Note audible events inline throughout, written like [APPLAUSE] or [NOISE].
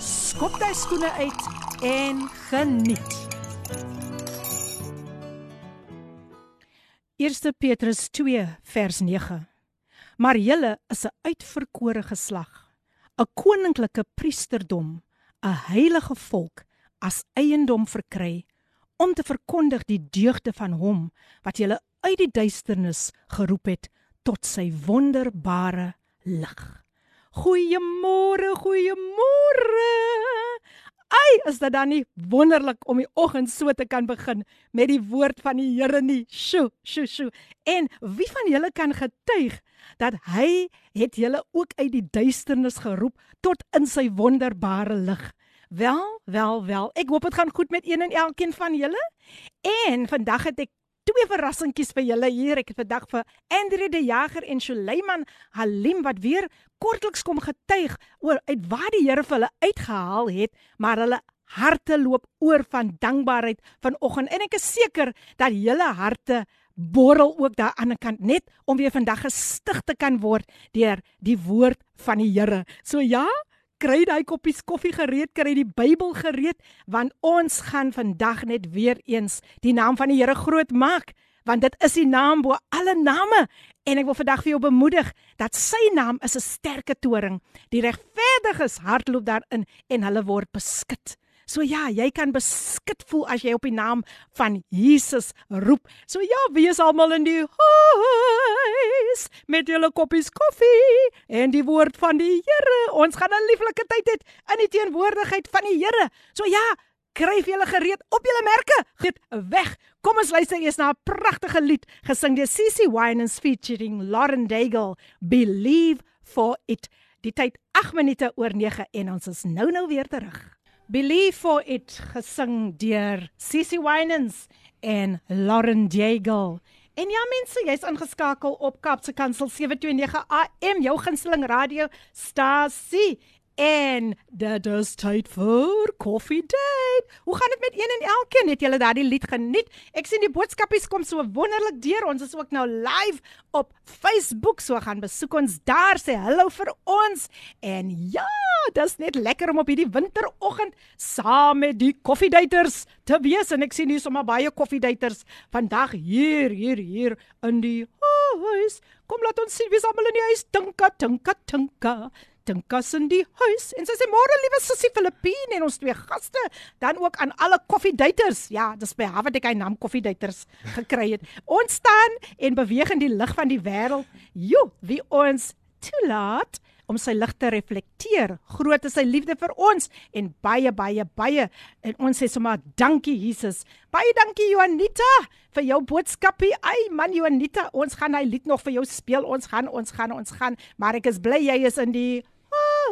skop jy skoene uit en geniet. 1 Petrus 2 vers 9. Maar julle is 'n uitverkore geslag, 'n koninklike priesterdom, 'n heilige volk as eiendom verkry om te verkondig die deugde van hom wat julle uit die duisternis geroep het tot sy wonderbare lig. Goeiemôre, goeiemôre. Ai, is dit dan nie wonderlik om die oggend so te kan begin met die woord van die Here nie. Sjoe, sjoe, sjoe. En wie van julle kan getuig dat hy het julle ook uit die duisternis geroep tot in sy wonderbare lig? Wel, wel, wel. Ek hoop dit gaan goed met een en elkeen van julle. En vandag het ek twee verrassingkies vir julle hier. Ek het vandag vir Andre die Jager en Suleiman Halim wat weer kortliks kom getuig oor uit waar die Here vir hulle uitgehaal het, maar hulle harte loop oor van dankbaarheid vanoggend en ek is seker dat julle harte borrel ook daar aan die kant net om weer vandag gestig te kan word deur die woord van die Here. So ja, kry daai koppies koffie gereed, kry die Bybel gereed, want ons gaan vandag net weer eens die naam van die Here groot maak, want dit is die naam bo alle name. En ek wil vandag vir jou bemoedig dat sy naam is 'n sterke toring. Die regverdiges hardloop daarin en hulle word beskik. So ja, jy kan beskik voel as jy op die naam van Jesus roep. So ja, wees almal in die huis met julle koppies koffie en die woord van die Here. Ons gaan 'n lieflike tyd hê in die teenwoordigheid van die Here. So ja, kry vir julle gereed op julle merke. Gee weg. Kom ons luister eers na 'n pragtige lied gesing deur CC Winans featuring Lauren Daigle, Believe for it. Die tyd 8 minute oor 9 en ons is nou nou weer terug. Believe for it gesing deur Sissy Winans en Lauren Jagle. En ja mense, jy's ingeskakel op Kapse Kansel 729 AM, jou gunsteling radiostasie. En dit is tyd vir coffee date. Hoe gaan dit met een en elkeen? Het julle daardie lied geniet? Ek sien die boodskapies kom so wonderlik deur. Ons is ook nou live op Facebook, so gaan besoek ons daar sê hallo vir ons. En ja, dis net lekker om op hierdie winteroggend saam met die koffiedaters te wees en ek sien hier sommer baie koffiedaters vandag hier hier hier in die huis. Kom laat ons sien wie's almal in die huis. Tinka, tinka, tinka dink as in die huis en sy sê môre liewe sussie Filippine en ons twee gaste dan ook aan alle koffiedaters ja dis by Harvard ek 'n naam koffiedaters gekry het. [LAUGHS] Ons staan en beweeg in die lig van die wêreld. Jo wie ons toelaat om sy lig te reflekteer. Groot is sy liefde vir ons en baie baie baie. En ons sê sommer dankie Jesus. Baie dankie Juanita vir jou boodskapie. Ai man Juanita ons gaan hy lied nog vir jou speel. Ons gaan ons gaan ons gaan. Maar ek is bly jy is in die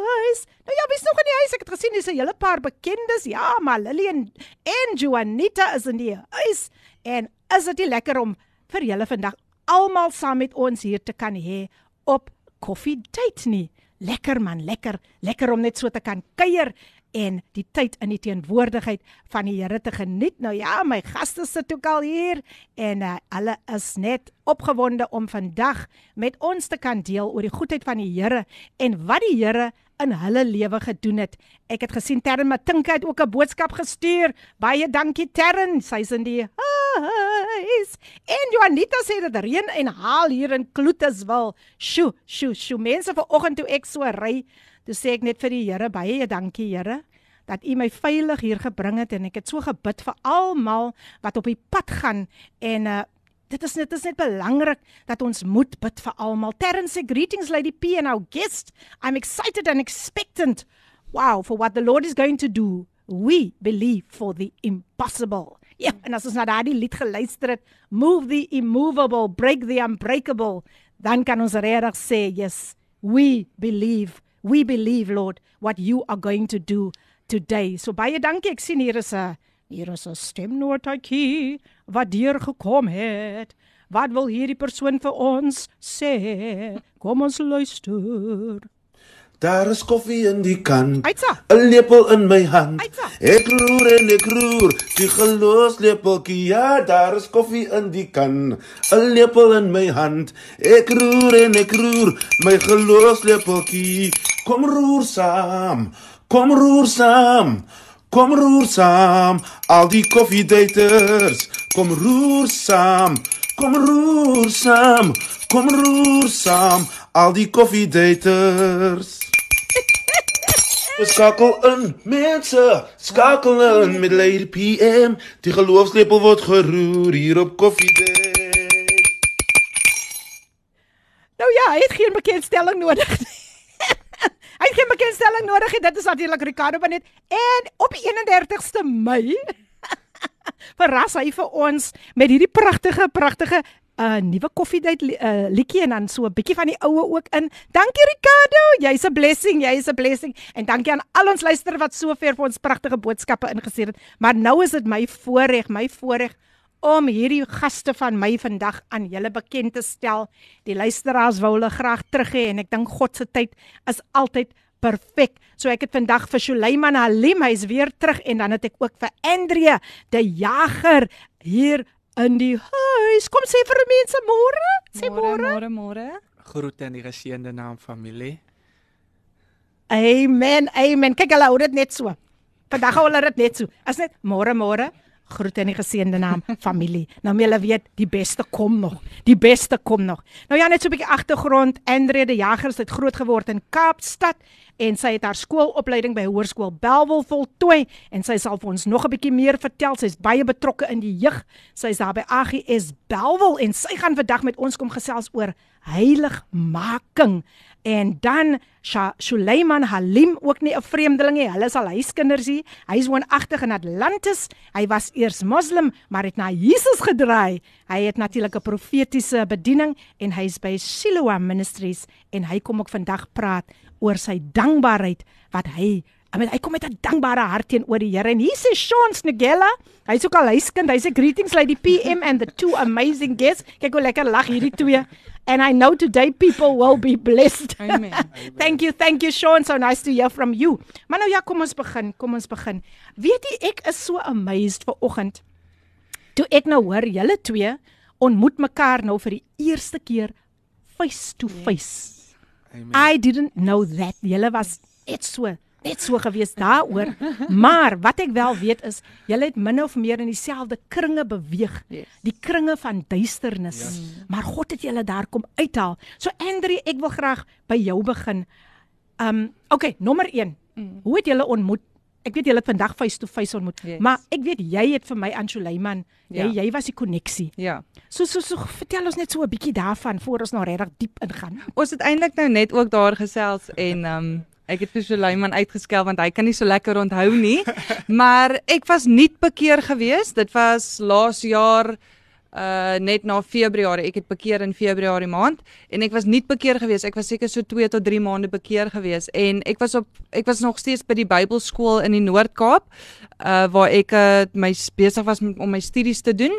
huis. Nou ja, wie's nog in die huis? Ek het gesien dis 'n hele paar bekendes. Ja, maar Lillian en Juanita is in die huis. En is dit lekker om vir julle vandag almal saam met ons hier te kan hê op koffie date nie? Lekker man, lekker. Lekker om net so te kan kuier en die tyd in die teenwoordigheid van die Here te geniet. Nou ja, my gaste sit ook al hier en uh, hulle is net opgewonde om vandag met ons te kan deel oor die goedheid van die Here en wat die Here in hulle lewe gedoen het. Ek het gesien Terren Matinka het ook 'n boodskap gestuur. Baie dankie Terren. Sy's in die huis. En Juanita sê dit reën en haal hier in Kloeteswil. Sjoe, sjoe, sjoe. Mense vanoggend toe ek so ry Toe sê ek net vir die Here baie dankie Here dat U my veilig hier gebring het en ek het so gebid vir almal wat op die pad gaan en uh, dit is net is net belangrik dat ons moet bid vir almal. Terrence sê greetings Lady P and our guest. I'm excited and expectant. Wow, for what the Lord is going to do. We believe for the impossible. Ja, en as ons na daardie lied geluister het, move the immovable, break the unbreakable, dan kan ons regtig sê, yes, we believe We believe, Lord, what you are going to do today. So baie dankie. Ek sien hier is 'n hier is 'n stemnotetjie wat deur gekom het. Wat wil hierdie persoon vir ons sê? Kom ons luister. Daar is koffie in die kan. 'n Lepel in my hand. Uitsa. Ek roer en ek roer. Die geloofslepeltjie. Ja, daar is koffie in die kan. 'n Lepel in my hand. Ek roer en ek roer. My geloofslepeltjie. Kom roer saam. Kom roer saam. Kom roer saam. Al die koffiedaters. Kom roer saam. Kom roer saam. Kom roer saam. Al die koffiedaters. Skakel in mense, skakel in met Lady PM. Die geloofslepel word geroer hier op koffiedate. Nou ja, het geen bekendstelling nodig. hy het geen bekendstelling nodig nie. Dit is natuurlik Ricardo Benet en op die 31ste Mei [LAUGHS] verras hy vir ons met hierdie pragtige pragtige 'n uh, nuwe koffiedייט uh, liedjie en dan so 'n bietjie van die oue ook in. Dankie Ricardo, jy's 'n blessing, jy's 'n blessing en dankie aan al ons luisteraars wat sover vir ons pragtige boodskappe ingestuur het. Maar nou is dit my voorreg, my voorreg om hierdie gaste van my vandag aan julle bekend te stel. Die luisteraars wou hulle graag terug hê en ek dink God se tyd is altyd perfek. So ek het vandag vir Suleiman Halim, hy's weer terug en dan het ek ook vir Andrea de Jager hier in die huis. Kom sê vir die mense môre. Sê môre. môre, môre. Groete in die geseënde naam familie. Amen. Amen. Kyk hulle hou dit net so. Vandag hou hulle dit net so. As net môre môre. Groete in die geseënde naam [LAUGHS] familie. Nou moet julle weet die beste kom nog. Die beste kom nog. Nou ja, net so 'n bietjie agtergrond. Andre de Jager het groot geword in Kaapstad en sy het haar skoolopleiding by Hoërskool Belwel voltooi en sy sal vir ons nog 'n bietjie meer vertel. Sy's baie betrokke in die jeug. Sy's daar by AGS Belwel en sy gaan vandag met ons kom gesels oor heiligmaking. En dan Suleiman Halim ook nie 'n vreemdeling nie. Hulle is al huiskinders hier. Hy's woonagtig in Atlantis. Hy was eers moslim, maar het na Jesus gedraai. Hy het natuurlik 'n profetiese bediening en hy's by Siloam Ministries en hy kom ook vandag praat oor sy dankbaarheid wat hy I mean, hy kom met 'n dankbare hart teenoor die Here en hier sê Sean Snegella, hy's ook al huiskind, hy sê greetings lady PM and the two amazing guests. Kyk hoe lekker lag hierdie twee. And I know today people will be blessed. [LAUGHS] Amen. thank you, thank you Sean, so nice to hear from you. Maar nou ja, kom ons begin, kom ons begin. Weet jy ek is so amazed vir oggend. Toe ek nou hoor julle twee ontmoet mekaar nou vir die eerste keer face to face. Amen. I didn't know that. Julle was net so net so gewees daaroor. Maar wat ek wel weet is julle het min of meer in dieselfde kringe beweeg. Yes. Die kringe van duisternis. Yes. Maar God het julle daar kom uithaal. So Andre, ek wil graag by jou begin. Um okay, nommer 1. Mm. Hoe het julle ontmoet? Ek weet julle het vandag face to face ontmoet, Yes. maar ek weet jy het vir my aan Suleiman, jy Ja. jy was die koneksie. Ja. So so so vertel ons net so 'n bietjie daarvan voor ons nou regtig diep ingaan. Ons het eintlik nou net ook daar gesels en um, ek het vir Suleiman uitgeskel want hy kan nie so lekker onthou nie. [LAUGHS] maar ek was nie bekeer gewees. Dit was laas jaar uh net na Februarie. Ek het bekeer in Februarie maand en ek was nie bekeer gewees. Ek was seker so 2 tot 3 maande bekeer gewees en ek was op ek was nog steeds by die Bybelskool in die Noord-Kaap uh waar ek uh, my besig was met, om my studies te doen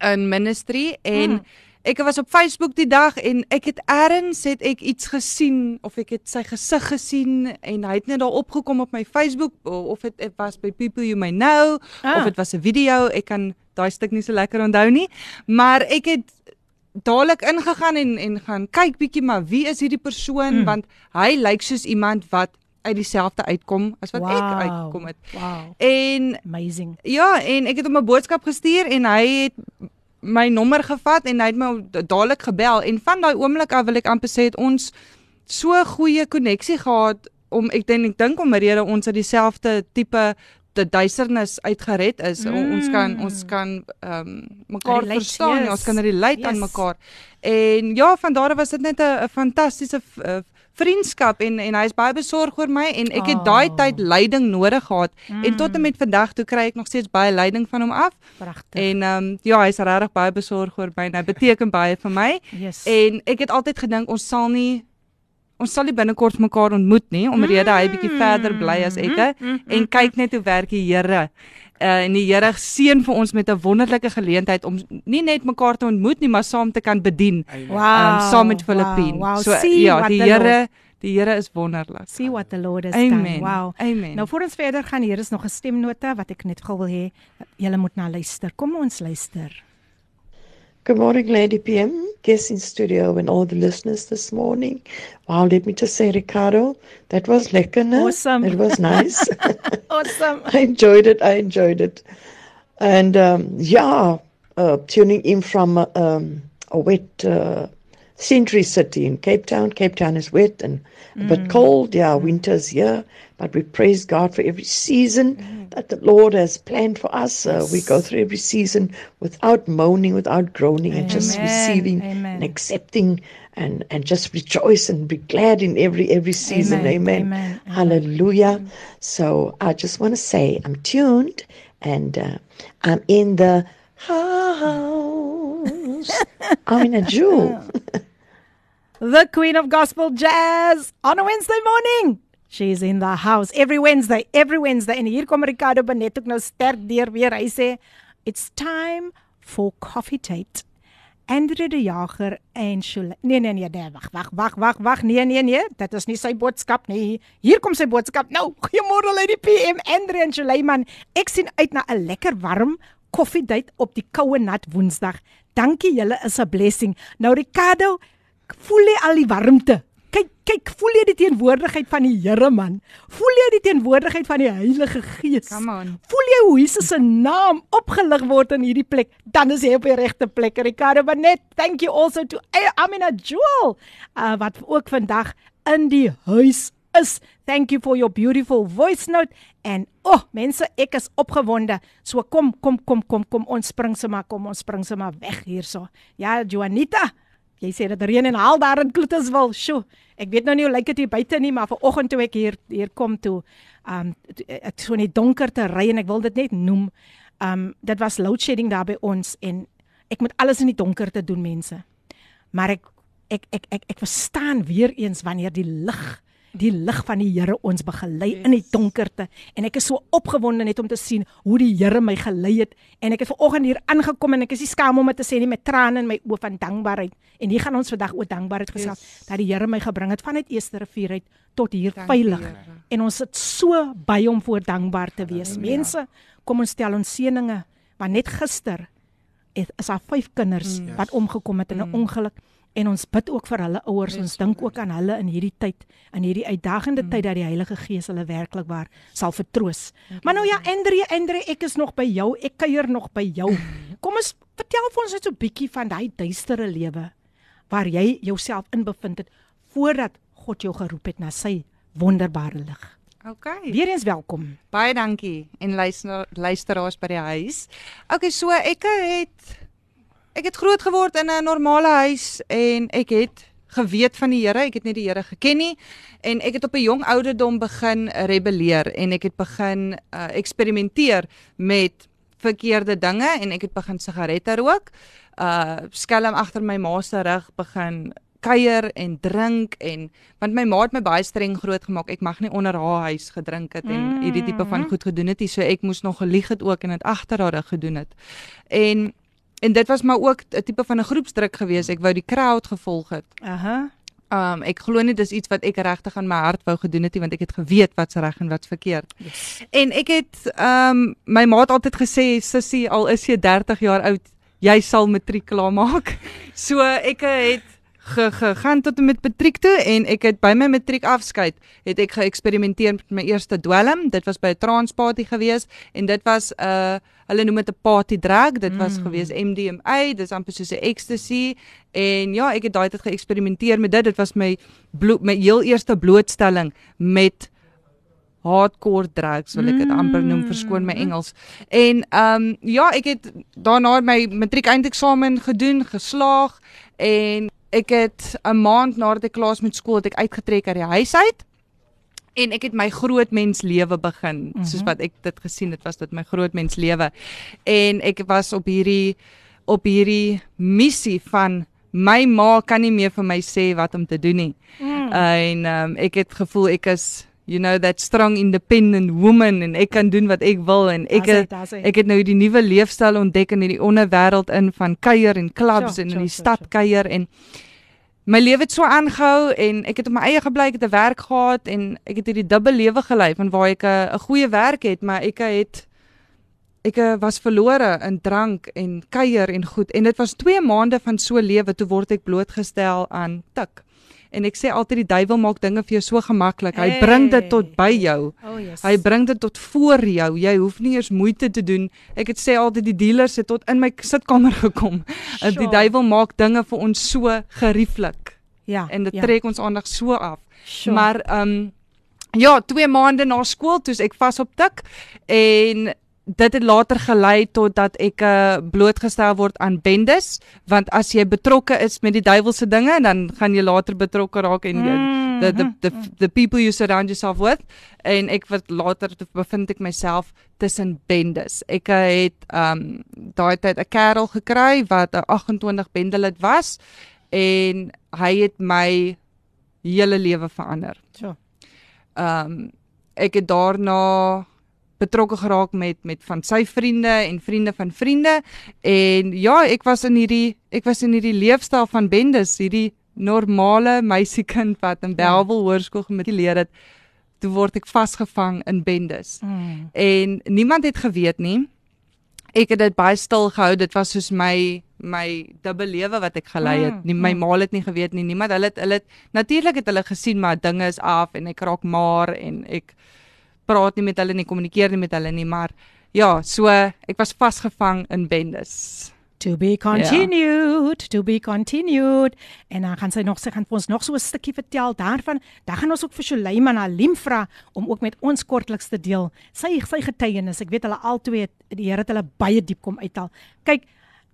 in ministry en Hmm. Ek was op Facebook die dag en ek het eers het ek iets gesien of ek het sy gesig gesien en hy het net daar opgekom op my Facebook of dit was by People You May Know Ah. of dit was 'n video ek kan daai stuk nie so lekker onthou nie maar ek het dadelik ingegaan en en gaan kyk bietjie maar wie is hierdie persoon Mm. want hy lyk soos iemand wat uit dieselfde uitkom as wat ek Wow. uitgekom het Wow, en amazing. Ja, en ek het hom 'n boodskap gestuur en hy het my nommer gevat en hy het my dadelik gebel en van daai oomblik af wil ek amper sê het ons so goeie koneksie gehad om ek dink ek dink om rede ons het dieselfde tipe die duisternis uitgered is. Mm. Ons kan ons kan ehm um, mekaar Relate, verstaan, yes. ons kan relate aan Yes. mekaar. En ja, van daar was dit net 'n fantastiese uh, vriendskap en en hy is baie besorg oor my en ek het daai Oh. tyd leiding nodig gehad Mm. en tot en met vandag toe kry ek nog steeds baie leiding van hom af Pragtig. en ehm um, ja hy's regtig baie besorg oor my en hy beteken baie vir my yes. en ek het altyd gedink ons sal nie ons sal nie binnekort mekaar ontmoet nie omrede hy bietjie verder bly as ek en kyk net hoe werk die Here. Uh, en die Here seën vir ons met 'n wonderlike geleentheid om nie net mekaar te ontmoet nie, maar saam te kan bedien. Wow. um, saam met Filippien. Wow, wow. So See ja, die Here, die Here is wonderlik. See what the Lord has Amen. done. Wow. Amen. Nou voor ons verder gaan, hier is nog 'n stemnota wat ek net gou wil hê julle moet na luister. Kom ons luister. Good morning, Lady PM, guest in studio, and all the listeners this morning. Wow, let me just say, Ricardo, that was lekker? Awesome. It was nice. [LAUGHS] Awesome. [LAUGHS] I enjoyed it. I enjoyed it. And um, yeah, uh, tuning in from uh, um, a wet uh, Century City in Cape Town. Cape Town is wet and a bit cold. Yeah, winter's here. But we praise God for every season that the Lord has planned for us. Uh, we go through every season without moaning, without groaning, and just receiving Amen. and accepting and, and just rejoice and be glad in every every season. Amen. Amen. Amen. Hallelujah. So I just want to say I'm tuned and uh, I'm in the house. [LAUGHS] I'm in a jewel. The Queen of Gospel Jazz on a Wednesday morning. She's in the house every Wednesday, every Wednesday. En hier kom Ricardo Benet ook nou sterk deur weer. Hy sê it's time for coffee date. Andre de Jager en Shule. Nee nee nee, nee, wag, wag, wag, wag, wag. Nee nee nee, dit is nie sy boodskap nie. Hier kom sy boodskap. Nou, goeiemôre Lady PM, Andre en Suleiman. Ek sien uit na 'n lekker warm koffie date op die koue nat Woensdag. Dankie julle is 'n blessing. Nou Ricardo, voel jy al die warmte? Kyk, kyk, voel jy die teenwoordigheid van die Here man? Voel jy die teenwoordigheid van die Heilige Gees? Come on. Voel jy hoe Jesus se naam opgelig word in hierdie plek? Dan is jy op die regte plek. Ricardo Benet, thank you also to Amina Jewel, uh, wat ook vandag in die huis is. Thank you for your beautiful voice note en oh, mense, ek is opgewonde. So kom, kom, kom, kom, kom ons spring sommer, kom ons spring sommer weg hierso. Ja, Juanita, Jy sê dit reën en haal daar in Kloeterswil. Sjoe, ek weet nou nie hoe lyk dit hier buite nie, maar vanoggend toe ek hier hier kom toe, um ek so in die donker te ry en ek wil dit net noem. Um dit was load shedding daar by ons en ek moet alles in die donker te doen mense. Maar ek ek ek ek ek verstaan weer eens wanneer die lig die lig van die Here ons begelei yes. in die donkerte. En ek is so opgewonde net om te sien hoe die Here my gelei het. En ek het vanoggend hier aangekom en ek is nie skaam om dit te sê nie met trane in my oë van dankbaarheid. En hier gaan ons vandag oor dankbaarheid gesels yes. dat die Here my gebring het vanuit Eerste Rivier uit tot hier Dankie, veilig. Here. en ons sit so by om voor dankbaar te wees. Mense kom ons stel ons seëninge want net gister het- is daar vyf kinders mm. wat omgekom het in 'n ongeluk en ons bid ook vir hulle ouers ons dink ook aan hulle in hierdie tyd in hierdie uitdagende mm. tyd dat die Heilige Gees hulle werklik waar sal vertroos. Maar nou ja Andre Andre ek is nog by jou ek kuier nog by jou. [LAUGHS] Kom ons vertel vir ons net so 'n bietjie van daai duistere lewe waar jy jouself in bevind het voordat God jou geroep het na sy wonderbare lig. Okay. Weereens welkom. Baie dankie en luister luisteraars by die huis. Okay, so ek het ek het groot geword in 'n normale huis en ek het geweet van die Here, ek het nie die Here geken nie en ek het op 'n jong ouderdom begin rebelleer en ek het begin uh, eksperimenteer met verkeerde dinge en ek het begin sigarette rook. Uh skelm agter my ma se rug begin kuier en drink en want my ma het my baie streng grootgemaak. Ek mag nie onder haar huis gedrink het en hierdie tipe van goed gedoen het nie. So ek moes nog gelieg het ook en dit agter haar rug gedoen het. En en dit was maar ook 'n tipe van 'n groepsdruk geweest. Ek wou die crowd gevolg het. Aha. Um ek glo nie dis iets wat ek regtig aan my hart wou gedoen het nie want ek het geweet wat's reg en wat's verkeerd. Yes. En ek het um my ma het altyd gesê sussie al is jy 30 jaar oud, jy sal matriek klaarmaak. [LAUGHS] So ek het ge- gegaan tot en met matriek toe en ek het by my matriek afskeid het ek geëksperimenteer met my eerste dwelm. Dit was by 'n transparty gewees en dit was 'n uh, hulle noem dit 'n party drug. Dit was mm. gewees MDMA, dis amper soos 'n ecstasy en ja, ek het daai tyd geëksperimenteer met dit. Dit was my blo- my heel eerste blootstelling met hardcore drugs wil ek dit amper noem verskoon my Engels. En ehm um, ja, ek het daarna my matriek eindeksamen gedoen, geslaag en ek het 'n maand nadat ek klaar is met skool het ek uitgetrek uit die huis uit. En ek het my groot mens lewe begin, mm -hmm. soos wat ek dit gesien het, was dit my groot mens lewe. En ek was op hierdie op hierdie missie van my ma kan nie meer vir my sê wat om te doen nie. Mm. En um, ek het gevoel ek is you know that strong independent woman en ek kan doen wat ek wil en ek daar's hy. ek het nou hierdie nuwe leefstyl ontdek in hierdie onderwêreld in van kuier en klubs Sure, en in sure, die sure, stad sure. kuier en my lewe het so aangehou en ek het op my eie gebly, ek het 'n werk gehad en ek het hierdie dubbel lewe gelei van waar ek 'n goeie werk het, maar ek het ek eh, was verlore in drank en kuier en goed en dit was 2 maande van so lewe toe word ek blootgestel aan tik. En ek sê altyd die duiwel maak dinge vir jou so gemaklik. Hy hey. bring dit tot by jou. Oh yes. Hy bring dit tot voor jou. Jy hoef nie eers moeite te doen. Ek het sê altyd die dealers het tot in my sitkamer gekom. Sure. [LAUGHS] Die duiwel maak dinge vir ons so gerieflik ja. en dit ja. trek ons aandag so af. Sure. Maar ehm um, ja, 2 maande na skool toe ek vas op tik en dit het later gelei tot dat ek uh, blootgestel word aan bendes want as jy betrokke is met die duiwelse dinge dan gaan jy later betrokke raak en mm. the, the the the people you surround yourself with en ek wat later te- bevind ek myself tussen bendes. Ek uh, het um daai tyd 'n kerel gekry wat 'n 28 bendelid was en hy het my hele lewe verander. So. Um ek het daarna betrokke geraak met met van sy vriende en vriende van vriende en ja, ek was in hierdie ek was in hierdie leefstyl van bendes, hierdie normale meisiekind wat in Bellville Hoërskool gematrikuleer het. Toe word ek vasgevang in bendes. Mm. En niemand het geweet nie. Ek het dit baie stil gehou. Dit was soos my my dubbel lewe wat ek gelei het. Mm, Nie my mm. ma het nie geweet nie. Niemand hulle het hulle natuurlik het hulle gesien maar dinge is af en ek raak maar en ek praat nie met hulle nie, kommunikeer nie met hulle nie, maar ja, so ek was vasgevang in bendes. To be continued, to be continued. En dan gaan sy nog sy gaan vir ons nog so 'n stukkie vertel daarvan. Dan gaan ons ook vir Suleiman Halim vra om ook met ons kortliks te deel sy sy getuienis. Ek weet hulle albei die Here het hulle baie diep kom uithaal. Kyk,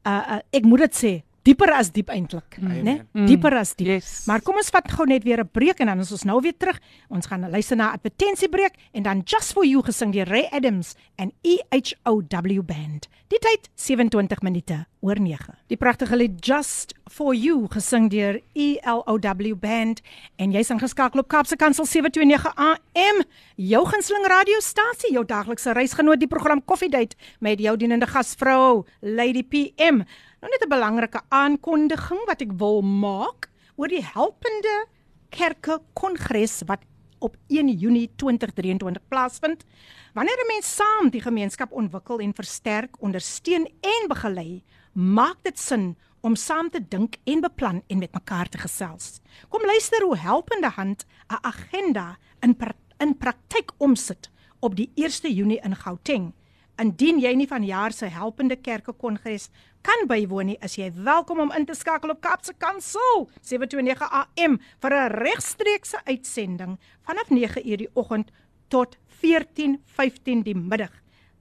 uh, uh ek moet dit sê, dieper as diep eintlik, né? Mm. Dieper as diep. Yes. Maar kom ons vat gou net weer 'n breek en dan is ons nou weer terug. Ons gaan luister na 'n advertensiebreek en dan Just for You gesing deur Ray Adams en E EHOW Band. Die tyd 27 minute oor 9. Die pragtige lied Just for You gesing deur E ELOW Band en jy's ingeskakel op Kaapse Kansel 729 AM, jou gunsteling radiostasie, jou daglikse reisgenoot die program Koffiedייט met jou dienende gasvrou Lady PM. Nou net 'n belangrike aankondiging wat ek wil maak oor die helpende kerke kongres wat op 1 Junie 2023 plaasvind. Wanneer 'n mens saam die gemeenskap ontwikkel en versterk, ondersteun en begelei, maak dit sin om saam te dink en beplan en met mekaar te gesels. Kom luister hoe helpende hand 'n agenda in pra in praktyk omsit op die 1 Junie in Gauteng. Indien jy nie vanjaar se helpende kerke kongres kan bywoon nie, is jy welkom om in te skakel op Kaapse Kansel 729 AM vir 'n regstreekse uitsending vanaf 9uur die oggend tot 14:15 die middag.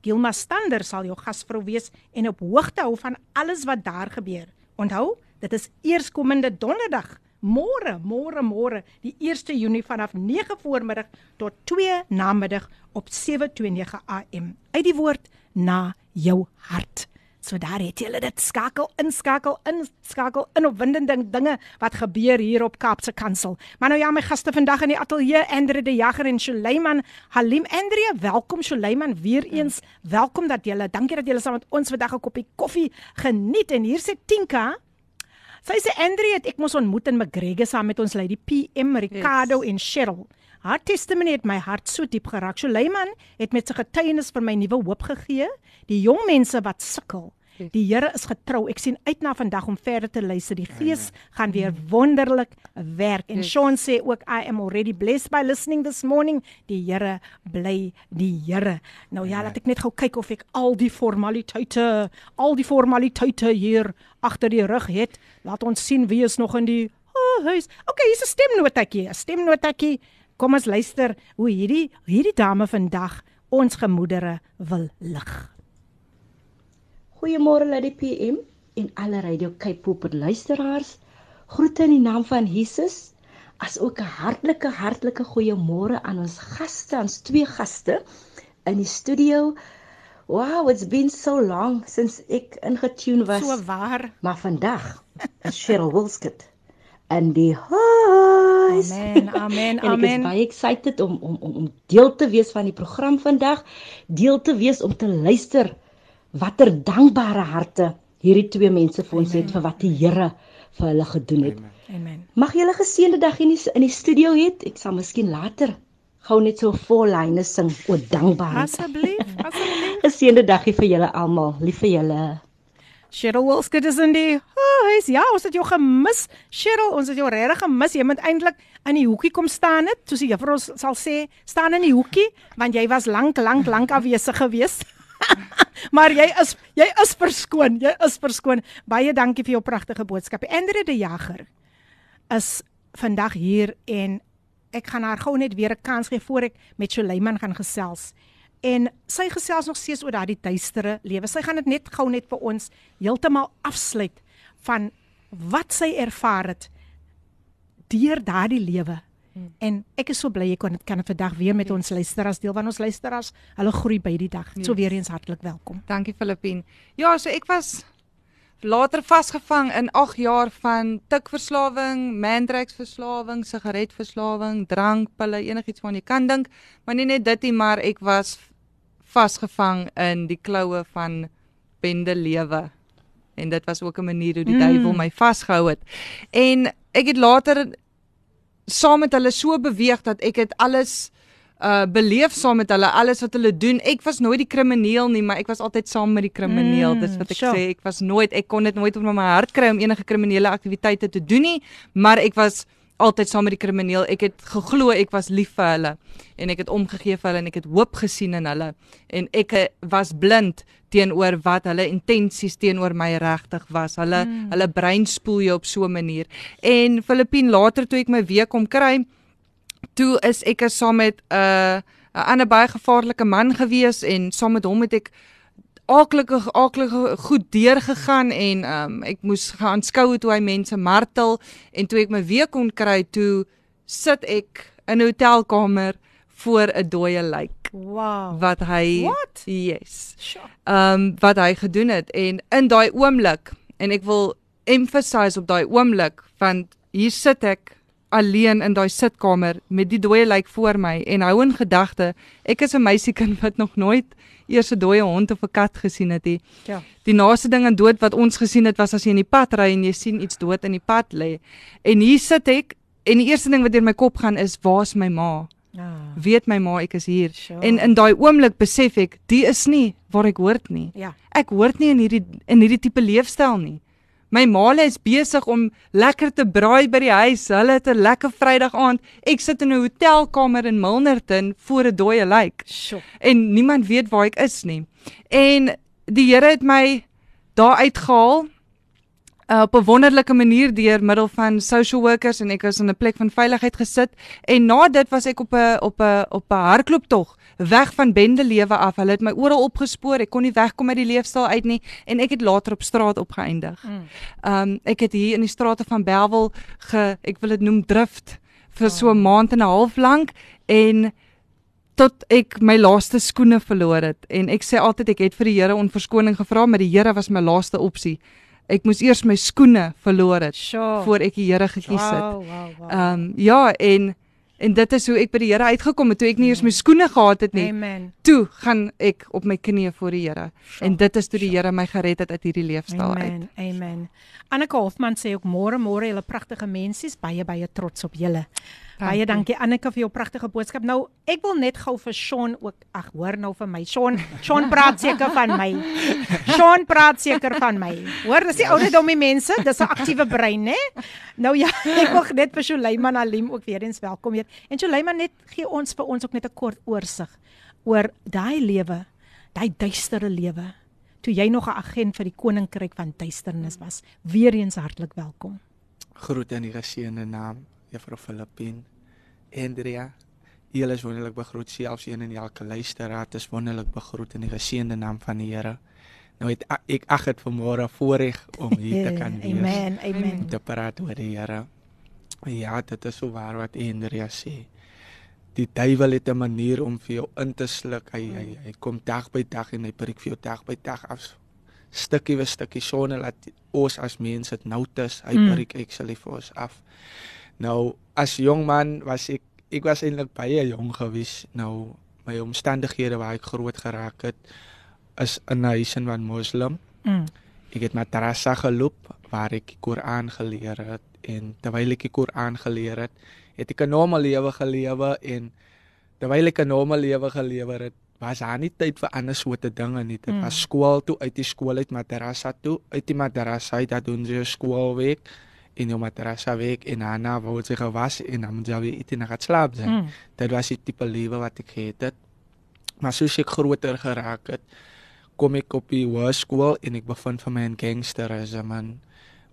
Gilma Stander sal jou gasvrou wees en op hoogte hou van alles wat daar gebeur. Onthou, dit is eerskomende donderdag, môre, môre, môre, die 1 Junie vanaf 9 voormiddag tot 2 namiddag op 729 AM. Uit die woord na jou hart. So daar het jy dit skakel inskakel inskakel in opwindende dinge wat gebeur hier op Kaapse Kansel. Maar nou ja, my gaste vandag in die ateljee Andre de Jager en Suleiman Halim. Andre, welkom Suleiman weer eens. Welkom dat julle. Dankie dat julle saam met ons vandag 'n koppie koffie geniet en hier sê Tinka Sy sê Andre het ek mos ontmoet in McGregor saam met ons lady PM Ricardo yes. en Cheryl. Haar testimony het my hart so diep geraak. Suleiman het met sy getuienis vir my nuwe hoop gegee. Die jong mense wat sukkel. Die Here is getrou. Ek sien uit na vandag om verder te luister. Die Gees gaan weer wonderlik werk. En. Sean sê ook I am already blessed by listening this morning. Die Here bly die Here. Nou ja, laat ek net gou kyk of ek al die formaliteite, al die formaliteite hier agter die rug het. Laat ons sien wie is nog in die oh, huis. Okay, hier's 'n stemnotetjie, 'n stemnotetjie. Kom ons luister hoe hierdie hierdie dame vandag ons gemoedere wil lig. Goeiemôre Lady PM en alle Radio Cape Pulpit luisteraars. Groete in die naam van Jesus. As ook 'n hartlike hartlike goeiemôre aan ons gaste, ons twee gaste in die studio. Wow, it's been so long since ek ingetune was. So waar. Maar vandag is Cheryl Wilskut in die huis. Amen. [LAUGHS] Amen. En ek is Amen. baie excited om om om om deel te wees van die program vandag, deel te wees om te luister watter dankbare harte hierdie twee mense vir ons het vir wat die Here vir hulle gedoen het. Amen. Mag julle 'n geseënde dag in die in die studio hê. Ek sal miskien later gou net so vol lyne sing oor dankbaarheid. Asseblief, [LAUGHS] asseblief. Geseënde dagie vir julle almal. Lief vir julle. Cheryl Wilskut is in die huis. Ja, ons het jou gemis. Cheryl, ons het jou regtig gemis. Jy moet eintlik in die hoekie kom staan het, soos die juffrou sal sê, staan in die hoekie want jy was lank lank lank afwesig geweest. [LAUGHS] [LAUGHS] maar jy is jy is verskoon. Jy is verskoon. Baie dankie vir jou pragtige boodskap. Andre de Jager is vandag hier en ek gaan haar gou net weer 'n kans gee voor ek met Suleiman gaan gesels. En sy gesels nog steeds oor daardie duistere lewe. Sy gaan dit net gou net vir ons heeltemal afsluit van wat sy ervaar het deur daardie lewe. En ek is so bly ek kon dit kan vandag weer met ons luisteraars deel want ons luisteraars, hulle groei by die dag. So Yes. weer eens hartlik welkom. Dankie Filippien. Ja, so ek was later vasgevang in 8 jaar van tikverslawing, mandrakesverslawing, sigaretverslawing, drankpille, enigiets waaraan jy kan dink, maar nie net dit nie, maar ek was vasgevang in die kloue van bende lewe. En dit was ook 'n manier hoe die mm. duiwel my vasgehou het. En ek het later saam met hulle so beweeg dat ek het alles uh beleef saam met hulle alles wat hulle doen. Ek was nooit die krimineel nie, maar ek was altyd saam met die krimineel. Mm, Dis wat ek sure. sê. Ek was nooit ek kon dit nooit op my hart kry om enige kriminele aktiwiteite te doen nie, maar ek was altyd saam met die krimineel. Ek het geglo ek was lief vir hulle en ek het omgegee vir hulle en ek het hoop gesien in hulle en ek eh, was blind teenoor wat hulle intensies teenoor my regtig was. Hulle mm. hulle brein spoel jou op so 'n manier. En Filippien later toe ek my weer kom kry, toe is ek saam met 'n uh, 'n ander baie gevaarlike man gewees en saam met hom het ek aaklige aaklige goed deurgegaan en um, ek moes gaan skou hoe hy mense martel en toe ek my weer kon kry toe sit ek in 'n hotelkamer voor 'n dooie lijk Wow. wat hy What? yes Sure. ehm um, wat hy gedoen het en in daai oomblik en ek wil emphasize op daai oomblik want hier sit ek alleen in daai sitkamer met die dooie lijk voor my en hou in gedagte ek is 'n meisiekind wat nog nooit eers 'n dooie hond of 'n kat gesien het nie. Ja. Die naaste ding aan dood wat ons gesien het was as jy in die pad ry en jy sien iets dood in die pad lê. En hier sit ek en die eerste ding wat deur my kop gaan is waar's my ma? Ah. Weet my ma ek is hier. Sure. En in daai oomblik besef ek, die is nie waar ek hoort nie. Ja. Ek hoort nie in hierdie in hierdie tipe leefstyl nie. My maale is besig om lekker te braai by die huis. Hulle het 'n lekker Vrydag aand. Ek sit in 'n hotelkamer in Milnerton voor 'n dooie lijk Sjoe. en niemand weet waar ek is nie. En die Here het my daar uitgehaal uh, op 'n wonderlike manier deur middel van social workers en ek was in 'n plek van veiligheid gesit en na dit was ek op 'n op 'n op 'n hardlooptog weg van bende lewe af. Hulle het my oral opgespoor. Ek kon nie wegkom uit die leefstyl uit nie en ek het later op straat opgeëindig. Mm. Um ek het hier in die strate van Bellville ge ek wil dit noem drift vir so 'n maand en 'n half lank en tot ek my laaste skoene verloor het en ek sê altyd ek het vir die Here om verskoning gevra maar die Here was my laaste opsie. Ek moes eers my skoene verloor het Sure. voor ek die Here gekies het. Wow, wow, wow. Ehm um, ja en en dit is hoe ek by die Here uitgekom het toe ek nie eers my skoene gehad het nie. Amen. Toe gaan ek op my knieë voor die Here Sure, en dit is toe die Here my gered het uit hierdie leefstyl uit. Amen. Amen. Anneke Hofman sê ook môre môre julle pragtige mensies, baie baie trots op julle. Baie dankie Anneke vir jou pragtige boodskap. Nou, ek wil net gou vir Sean ook ag hoor nou vir my. Sean, Sean praat seker van my. Sean praat seker van my. Hoor, dis die ouderdom die mense, dis 'n aktiewe brein, né? Nou ja, [LAUGHS] ek wil net vir Suleiman Alim ook weer eens welkom heet. En Suleiman net gee ons vir ons ook net 'n kort oorsig oor daai lewe, daai duistere lewe toe jy nog 'n agent vir die koninkryk van duisternis was. Weereens hartlik welkom. Groete in die geseënde naam Juffrou Filippin. Andrea, julle is wonderlik begroet selfs een in elke luisteraar is wonderlik begroet in die geseënde naam van die Here. Nou het ek ag dit vanmôre voorreg om hier te [LAUGHS] kan wees. Amen. Amen. Te praat oor die Here. Ja, dit is so waar wat Andrea sê. Die duiwel het 'n manier om vir jou in te sluk. Hy hy, hy kom dag by dag en hy prik vir jou dag by dag af. stukkie vir stukkie sonder dat ons as mense dit notas, hy Mm. breek actually vir ons af. Nou as jong man was ek ek was eintlik baie jong gewees. Nou my omstandighede waar ek groot geraak het is in 'n huis in van moslim. Mm. Ek het madrasa geloop waar ek die Koran geleer het en terwyl ek die Koran geleer het, het ek 'n normale lewe gelewe en terwyl ek 'n normale lewe gelewer het, was daar nie tyd vir ander soorte dinge nie. Dit Mm. was skool toe, uit die skool uit madrasa toe, uit die madrasa uit dat doen jy jou skoolweek en jou madrasa week en daarna word jy gewas en dan moet jy weer iets na gaan slaap zijn. Mm. Dit was die tipe lewe wat ek gehad het. Maar soos ek groter geraak het, kom ek op die hoërskool en ek bevind van my in gangsterisme man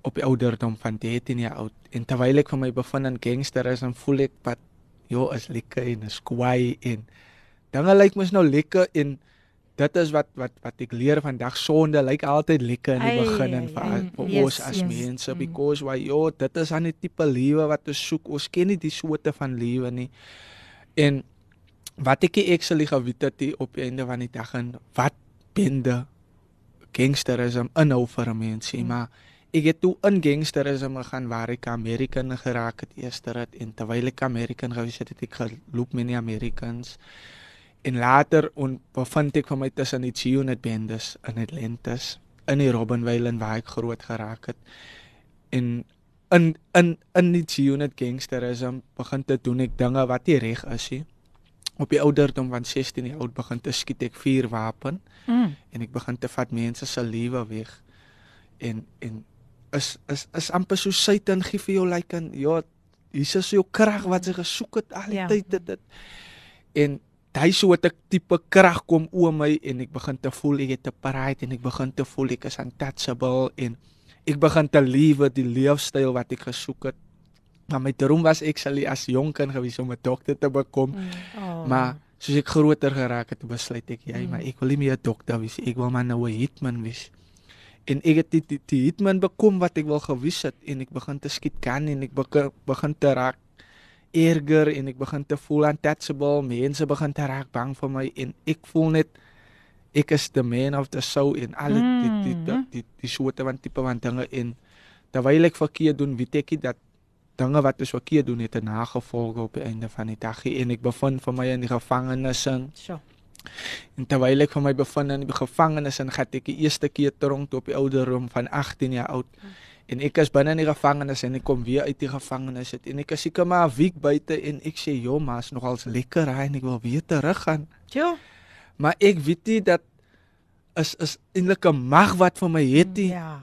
op die ouderdom van 13 jaar oud. En terwyl ek van my bevind in gangsterisme, voel ek wat jo is lekker en is kwaai en dinge lyk mos nou lekker en dit is wat wat wat ek leer vandag sonde lyk altyd lekker in die begin en vir ai. vir Yes, ons as yes. mense Mm. because why jo dit is aan die tipe lewe wat ons soek. Ons ken nie die soorte van lewe nie. En wat ek actually geweet het op die einde van die dag en wat bende gangsterisme inhou vir 'n mens, mm. maar ek het toe in gangsterisme gaan waar ek American geraak het eers dit en terwyl ek American gewees het, het ek geloop met die Americans. En later on bevind ek van my tussen die G-Unit bendes in Atlantis in die Robbenwyl waar ek groot geraak het. En in in in die G-Unit gangsterisme begin te doen ek dinge wat nie reg is nie. Op die ouderdom van 16 jaar oud begin te skiet ek vuurwapen Mm. en ek begin te vat mense se lewe weg. En en is is is amper so Satan gee vir jou like en ja, hier is jou krag wat jy gesoek het al die Ja. tyd dit dit. En daai soort tipe krag kom oor my en ek begin te voel ek het 'n pride en ek begin te voel ek is untouchable en ek begin te lewe die leefstyl wat ek gesoek het. Maar my droom was ek sal as jong kind gewees om 'n dokter te bekom. Oh. Maar soos ek groter geraak het, besluit ek jy, Mm. maar ek wil nie meer 'n dokter wees, nie, ek wil maar nou 'n hitman wees. En ek het die, die, die hitman bekom wat ek wil gewees het en ek begin te skiet kan en ek begin begin te raak erger en ek begin te voel untouchable, mense begin te raak bang vir my en ek voel net ek is the man of the show en al die die die die, Mhm. die, die soorte van tipe van dinge. En terwyl ek verkeerd doen, weet ek dat dinge wat ek verkeerd doen het 'n nagevolge op die einde van die dag en ek bevind vir my in die gevangenis in. So. en terwyl ek vir my bevind in die gevangenis in gat ek die eerste keer tronk toe op die ouderdom van 18 jaar oud en ek is binne in die gevangenis en ek kom weer uit die gevangenis uit. En ek is seker maar 'n week buite en ek sê joh maar is nogals lekker hy en ek wil weer terug gaan Jo. maar ek weet nie dat is is eintlik 'n mag wat vir my het nie. Ja.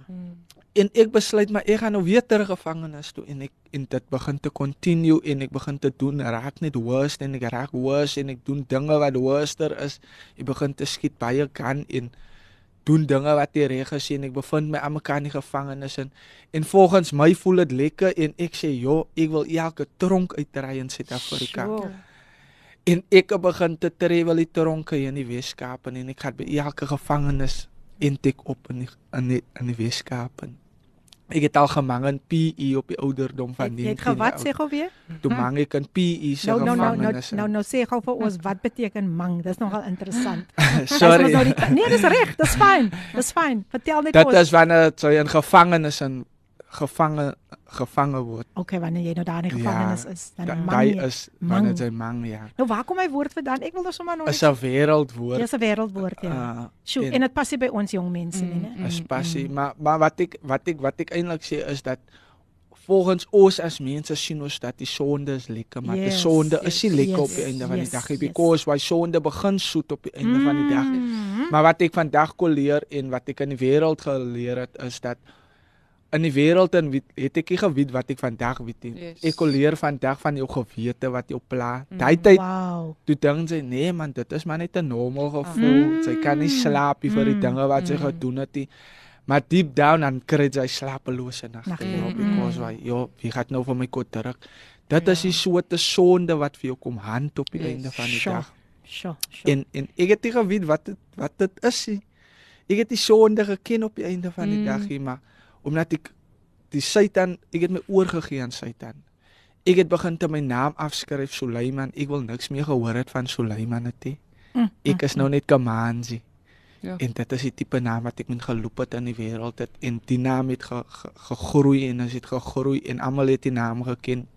en ek besluit maar ek gaan nou weer terug gevangenis toe en ek en dit begin te continue en ek begin te doen raak net worse en ek raak worse en ek doen dinge wat worster is. Ek begin te skiet baie kan en doen dinge wat nie reg is nie en ek bevind my aan mekaar in die gevangenis en en volgens my voel dit lekker en ek sê joh ek wil elke tronk uitry in Suid-Afrika. Sure. en ek begin te travel die tronke hier in die Weskaap en ek gaan by elke gevangenis intek op in die, in die, in die Weskaap en ek het al gemang in PE op die ouderdom van Jy het 19 gewat jaar sê gou weer? toe mang ek in PE se Nou nou nou nou gevangenis nou, nou sê gou vir ons wat beteken mang? Dis nogal interessant. [LAUGHS] sorry Dis Nou die, nee, dis reg, dis fyn. Dis fyn. Vertel net dit ons. is wanneer jy in gevangenis in gevange gevange word Okay, wanneer jy nou daar in die Ja, gevangenis is, dan Da- mang daai is wanneer jy mang ja Nou waar kom hy woord vandaan? Ek wil dus sommer nog is 'n wêreldwoord Dis 'n wêreldwoord ja. uh, Sjoe, en- dit pas by ons jong mense nie, né? is passie maar maar wat ek wat ek wat ek eintlik sê is dat volgens ons as mense sien ons dat die sonde is lekker maar die Yes, sonde is nie lekker op yes, die einde van yes, die dag nie yes. because why sonde begin soet op die einde van die dag Mhm. maar wat ek vandag kon leer en wat ek in die wêreld geleer het is dat in die wêreld en weet- het ek nie geweet wat ek vandag weet nie Yes. ek leer vandag van jou gewete wat jou pla Mm, daai tyd Wow. toe dink sy nee man dit is maar net 'n normaal gevoel sy kan nie slaap nie vir die Mm, dinge wat sy mm. gedoen het nie maar deep down dan kry sy slapelose nagte ja mm. because why jo wie gaan nou vir my kort terug dit is die soorte sonde wat vir jou kom hand op die Yes. einde van die Sure. dag Sjoe, sjoe. en en ek het nie geweet wat dit wat dit is nie ek het die sonde geken op die einde van die Mm. dag hier maar omdat ek die Satan ek het my oorgegee aan Satan ek het begin te my naam afskryf Suleiman ek wil niks meer gehoor het van Suleiman het nie Mm, ek is nou net Kamanzi Ja. En dit is die tipe naam wat ek met geloop het in die wêreld het en die naam het ge, ge, gegroei en as dit gegroei en almal het die naam geken.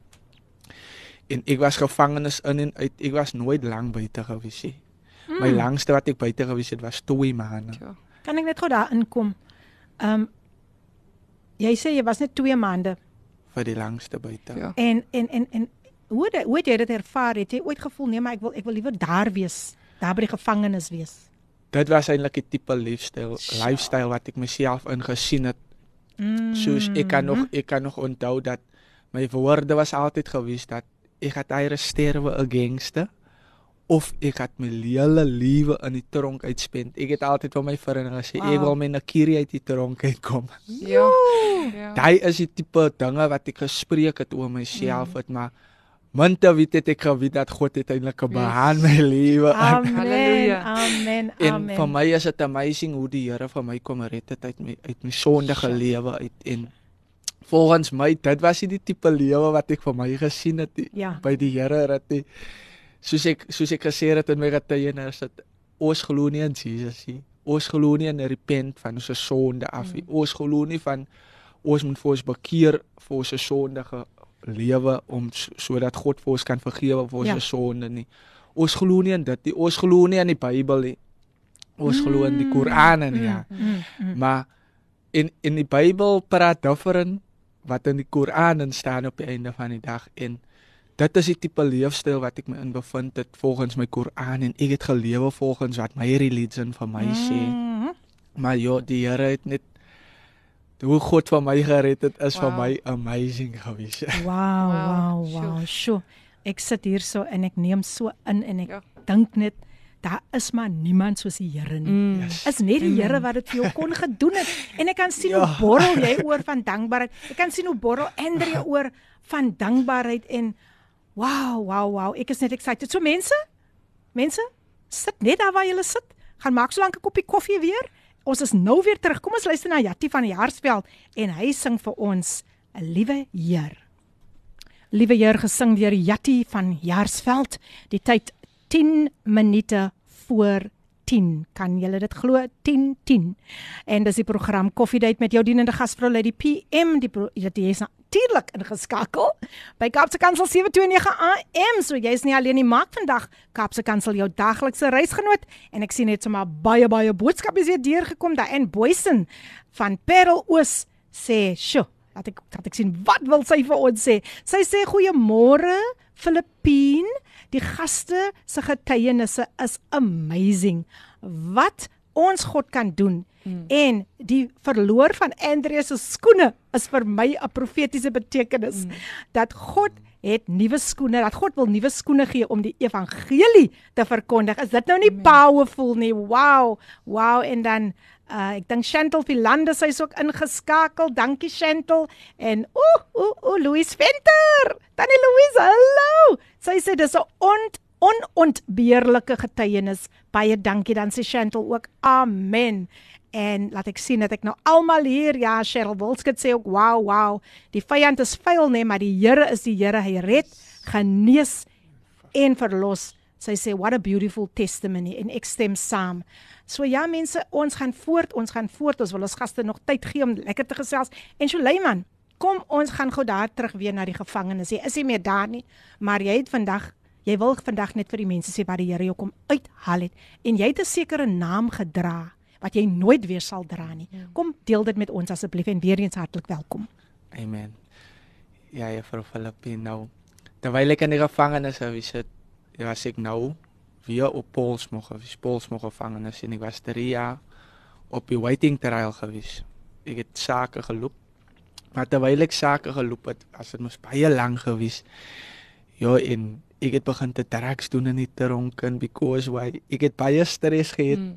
En ek was gevangenes in en uit. Ek was nooit lank buite gewees nie. Mm. My langste wat ek buite gewees het was 2 maande. Ja. Kan ek net gou daar inkom? Ehm um, jy sê jy was net 2 maande vir die langste buite. Ja. en en en en hoe het, hoe het jy dit ervaar? Het jy ooit gevoel nee, maar ek wil ek wil liewer daar wees, daar by die gevangenis wees? Dit was eintlik 'n tipe lifestyle, lifestyle wat ek myself ingesien het. Mm. Soos ek kan nog ek kan nog onthou dat my woorde was altyd gewees dat ek het eie sterwe 'n gangster of ek het my hele lewe in die tronk uitspend. Ek het altyd vir my vriende gesê wow. ek wil my nakiri uit die tronk uitkom. Ja. ja. Daai is die tipe dinge wat ek gespreek het oor myself het, maar Minte weet het ek geweet dat God uiteindelik 'n Yes. behang my lewe. Halleluja. Amen. En Amen. vir my is dit amazing hoe die Here vir my kom red het uit my uit my sondige lewe uit en volgens my dit was nie die tipe lewe wat ek vir my gesien het nie, Ja. by die Here dat hy soos ek soos ek gesê het in my getuienis dat ons glo nie in Jesus nie. Ons glo nie in repent van ons sonde af nie. Ons glo nie van ons moet vir ons bekeer vir ons sondige lewe om sodat God vir ons kan vergewe vir ons Ja. sonde nie. Ons glo nie in dit nie. Ons glo nie in die Bybel nie. Ons glo in die Koran en ja. Mm, mm. Maar in in die Bybel praat different wat in die Koran staan op die einde van die dag en dit is die tipe leefstyl wat ek my in bevind het volgens my Koran en ek het gelewe volgens wat my religion vir my sê. Mm. Maar ja, die Here het net hoe God van my gered het is vir Wow. my amazing gewees. Wow, wow, Wow, wow. Sjoe. Ek sit hier so en ek neem so in en ek Ja. dink net daar is maar niemand soos die Here nie. Mm. Yes. Is net die Here wat dit vir jou kon gedoen het. [LAUGHS] En ek kan sien Ja. hoe borrel jy oor van dankbaarheid. Ek kan sien hoe borrel Andrea [LAUGHS] oor van dankbaarheid en wow, wow, wow. Ek is net excited. So mense, mense, sit net daar waar julle sit. Gaan maak so lank 'n koppie koffie weer. Ons is nou weer terug. Kom ons luister na Jatti van die Jaarsveld en hy sing vir ons 'n liewe Heer. Liewe Heer gesing deur Jatti van Jaarsveld. Die tyd 10 minute voor 10. Kan julle dit glo? 10 10. En dis die program Coffee Date met jou dienende gasvrou Lady PM. Die jy's natuurlik ingeskakel by Kaapse Kansel 729 AM. So jy's nie alleen nie. Maak vandag Kaapse Kansel jou daglikse reisgenoot en ek sien net sommer baie baie boodskappe is weer deurgekom daai en Boysen van Parel Oos sê, "Sjoe, laat ek laat ek sien wat wil sy vir ons sê." Sy sê goeiemôre Filippine Die gaste se getuienisse is amazing. Wat ons God kan doen. Mm. En die verloor van Andreas se skoene is vir my 'n profetiese betekenis mm. dat God het nuwe skoene, dat God wil nuwe skoene gee om die evangelie te verkondig. Is dit nou nie Amen. powerful nie? Wow. Wow en dan uh, ek dink Chantel Vilande sy's ook ingeskakel. Dankie Chantel. En ooh ooh ooh Louise Venter. Tannie Louise, hallo. Sy sê dis 'n ont onontbeerlike getuienis. Baie dankie dan sê Chantel ook. Amen. En laat ek sien dat ek nou almal hier ja Cheryl Wilskut sê ook wow wow die vyand is vuil nê nee, maar die Here is die Here. Hy red genees en verlos. Sy sê what a beautiful testimony. En ek stem saam. So ja mense ons gaan voort ons gaan voort. Ons wil ons gaste nog tyd gee om lekker te gesels. En Suleiman kom ons gaan gou daar terug weer na die gevangenes jy is nie meer daar nie maar jy het vandag jy wil vandag net vir die mense sê wat die Here jou kom uithaal het. En jy het 'n sekere naam gedra wat jy nooit weer sal dra nie. Kom deel dit met ons asseblief en weer eens hartlik welkom. Amen. Ja, juffrou Filippin nou. Terwyl ek in die gevangenis was, het was ek nou weer op Polsmoeg, of Polsmoeg gevangenis en ek was 3 jaar op die waiting trial gewees. Ek het sake geloop. Maar terwyl ek sake geloop het, was dit mos baie lank gewees. Ja, en ek het begin te drugs doen in die tronken because why ek het baie stres gehad. Mm.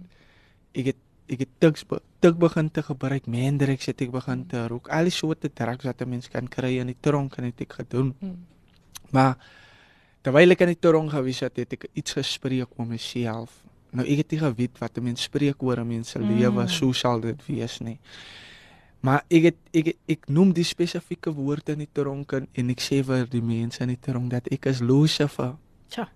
Ek het ek het drugs be, drug begin te gebruik, mandrex het ek begin te rook. Al die soorte drugs wat 'n mens kan kry in die tronk en het ek gedoen. Mm. Maar terwyl ek in die tronk gewees het, het ek iets gespreek oor myself. Nou ek het nie geweet wat 'n mens spreek oor 'n mens se Mm. lewe, so sal dit wees nie. Maar ek het ek ek, noem die spesifieke woorde in die tronk en, en ek sê vir die mense in die tronk dat ek is Lucifer. Tja.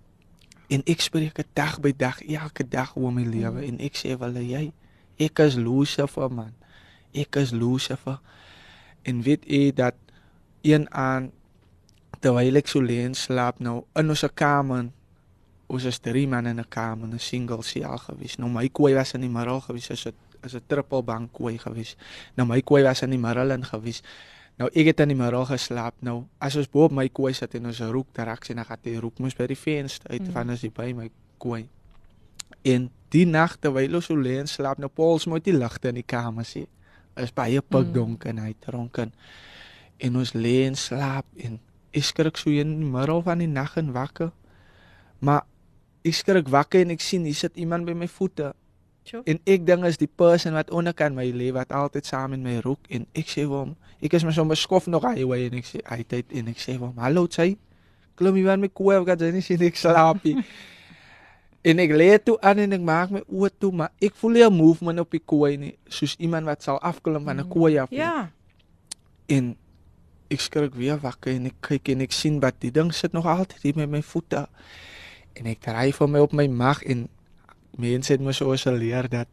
En ek spreek dit dag by dag, elke dag oor my lewe mm. en ek sê hulle jy Ek is Lucifer man. Ek is Lucifer. En weet jy dat een aan terwyl ek so lê en slaap nou in ons kamer ons is drie man in 'n kamer, 'n single cell gewees. Nou my kooi was in die middel gewees, is dit is 'n triple bank kooi gewees. Nou my kooi was in die middel in gewees. Nou ek het in die middel geslaap. Nou as ons bo op my kooi sit en ons rook direk sien, dan gaan die rook mos by die venster uit mm. van as jy by my kooi. En die nag terwyl ons so lê en slaap, nou Paul moet die ligte in die kamer sien. Is baie pikdonker mm. en hy dronken. En ons lê en slaap en ek skrik so in die middel van die nag en wakker. Maar ek skrik wakker en ek sien hier sit iemand by my voete. Sure. En ek dink is die persoon wat onderkant my lê wat altyd saam met my roek en ek sê hom, ek is maar so beskof nog hoe en ek sê hy tyd en ek sê hom, "Hallo sy." Klim jy van my koe, ek gaan nie sien ek slaap nie. [LAUGHS] en ek lê toe aan en ek maak my oë toe, maar ek voel nie 'n movement op die koe nie, soos iemand wat sal afklim van 'n mm. koe af. Ja. En ek skrik weer wakker en ek kyk en ek sien wat die ding sit nog altyd hier met my voete. En ek draai vir my op my mag en mense het my so geleer dat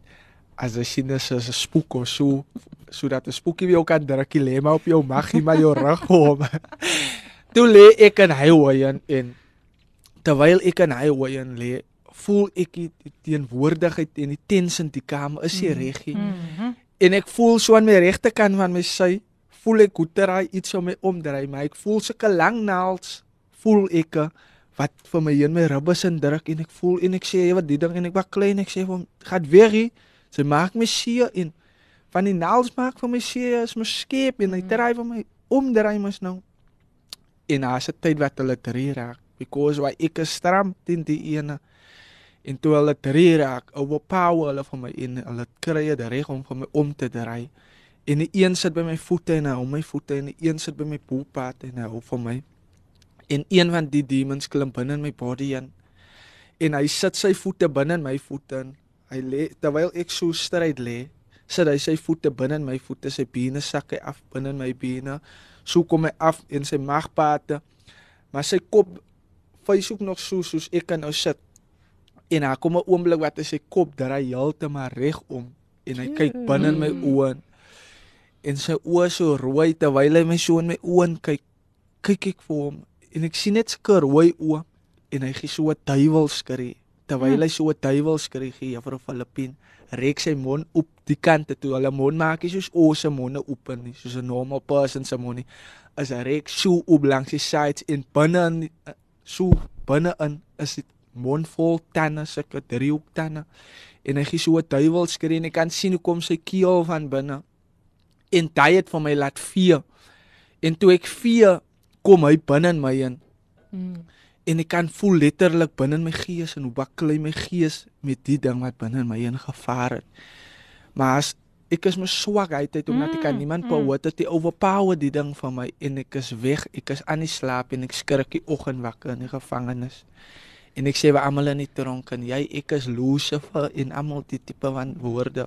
as jy sien dis 'n spook of so sodat 'n spookie jou kan druk lê maar op jou mag nie maar jou [LAUGHS] rug hom. Toe lê ek in hy hoor en terwyl ek in hy hoor lê voel ek die teenwoordigheid en die tension die kamer is hier mm-hmm. reggie. Mm -hmm. En ek voel so aan my regterkant van my sy voel ek hoe ter hy iets om my omdry, maar ek voel sulke lang naels voel ek wat vir my in my ribbes indruk en ek voel en ek sê jy wat die ding en ek was klein ek sê vir hom gaan weer hier sy maak my seer en van die naels maak vir my seer is my skep en hy mm. dryf vir my omdry mos nou en as dit tyd wat hulle drie raak because why ek is stram teen die ene en toe hulle drie raak overpower hulle vir my en hulle kry dit reg om vir my om te dry En die een sit by my voete en hy hou my voete en die een sit by my poelpad en hy hou van my. En een van die demons klim binne in my body in. En hy sit sy voete binne in my voete in. Hy lê terwyl ek so stryd lê, sit hy sy voete binne in my voete, sy bene sak hy af binne in my bene. So kom hy af in sy magpate. Maar sy kop wys ook nog so soos ek kan nou sit. En daar kom 'n oomblik wat hy sy kop draai heeltemal reg om en hy kyk binne in my oë en sy oë so rooi terwyl hy my so in my oë kyk. Kyk ek vir hom en ek sien net sulke rooi oë en hy gee so 'n duiwelskree. Terwyl hy so 'n duiwelskree gee vir Filippin, rek sy mond op die kante toe. Hulle mond maak nie soos ons se monde oop nie, soos 'n normal person se mond nie. As hy rek so op langs die sides en binne in so binne in is dit mond vol tande, sulke driehoek tande. En hy gee so 'n duiwelskree en ek kan sien hoe kom sy keel van binne en hy het van my laat vee. En toe ek vee, kom hy binne in my in. Mm. En ek kan voel letterlik binne in my gees en hoe bakkel hy my gees met die ding wat binne in my ingevaar het. Maar as ek is my swakheid het omdat mm, ek kan niemand behoort mm. te overpower die ding van my en ek is weg, ek is aan die slaap en ek skrik die oggend wakker in die gevangenis. En ek sê vir almal in die tronk en jy ek is Lucifer en almal die tipe van woorde.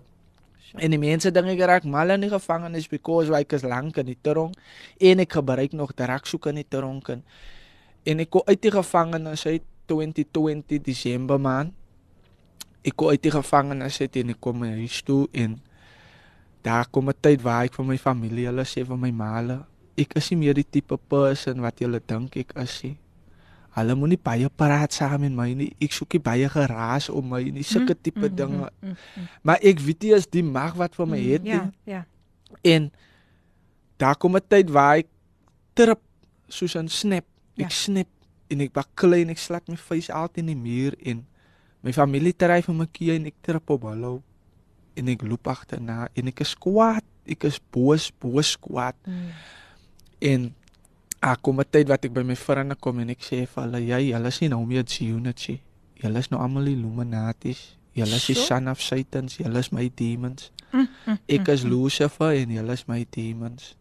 En die mense dink ek raak mal in die gevangenis because hy is lank in die tronk en ek gebruik nog drak soek in die tronk en, en ek kom uit die gevangenis uit 2020 Desember maand. Ek kom uit die gevangenis uit en ek kom huis toe en daar kom 'n tyd waar ek vir my familie hulle sê vir my maale ek is nie meer die tipe person wat julle dink ek is nie. Hulle moenie baie praat saam met my nie. Ek soek nie baie geraas om my nie, sulke mm, tipe mm, dinge. Mm, mm, mm. Maar ek weet jy is die mag wat vir my mm, het. Ja, ja. En daar kom 'n tyd waar ek trip soos 'n snap. Ek ja. snap en ek bak klein, ek slak my vuis altyd in die muur en my familie dryf vir my kie en ek trip op hallo en ek loop agterna en ek is kwaad. Ek is boos, boos kwaad. Mm. En ek kom 'n tyd wat ek by my vriende kom en ek sê vir hulle jy hulle is nie nou meer unity julle is nou almal illuminatis julle is die son of satan julle is my demons. Mm, mm, ek is mm, lucifer en julle is my demons.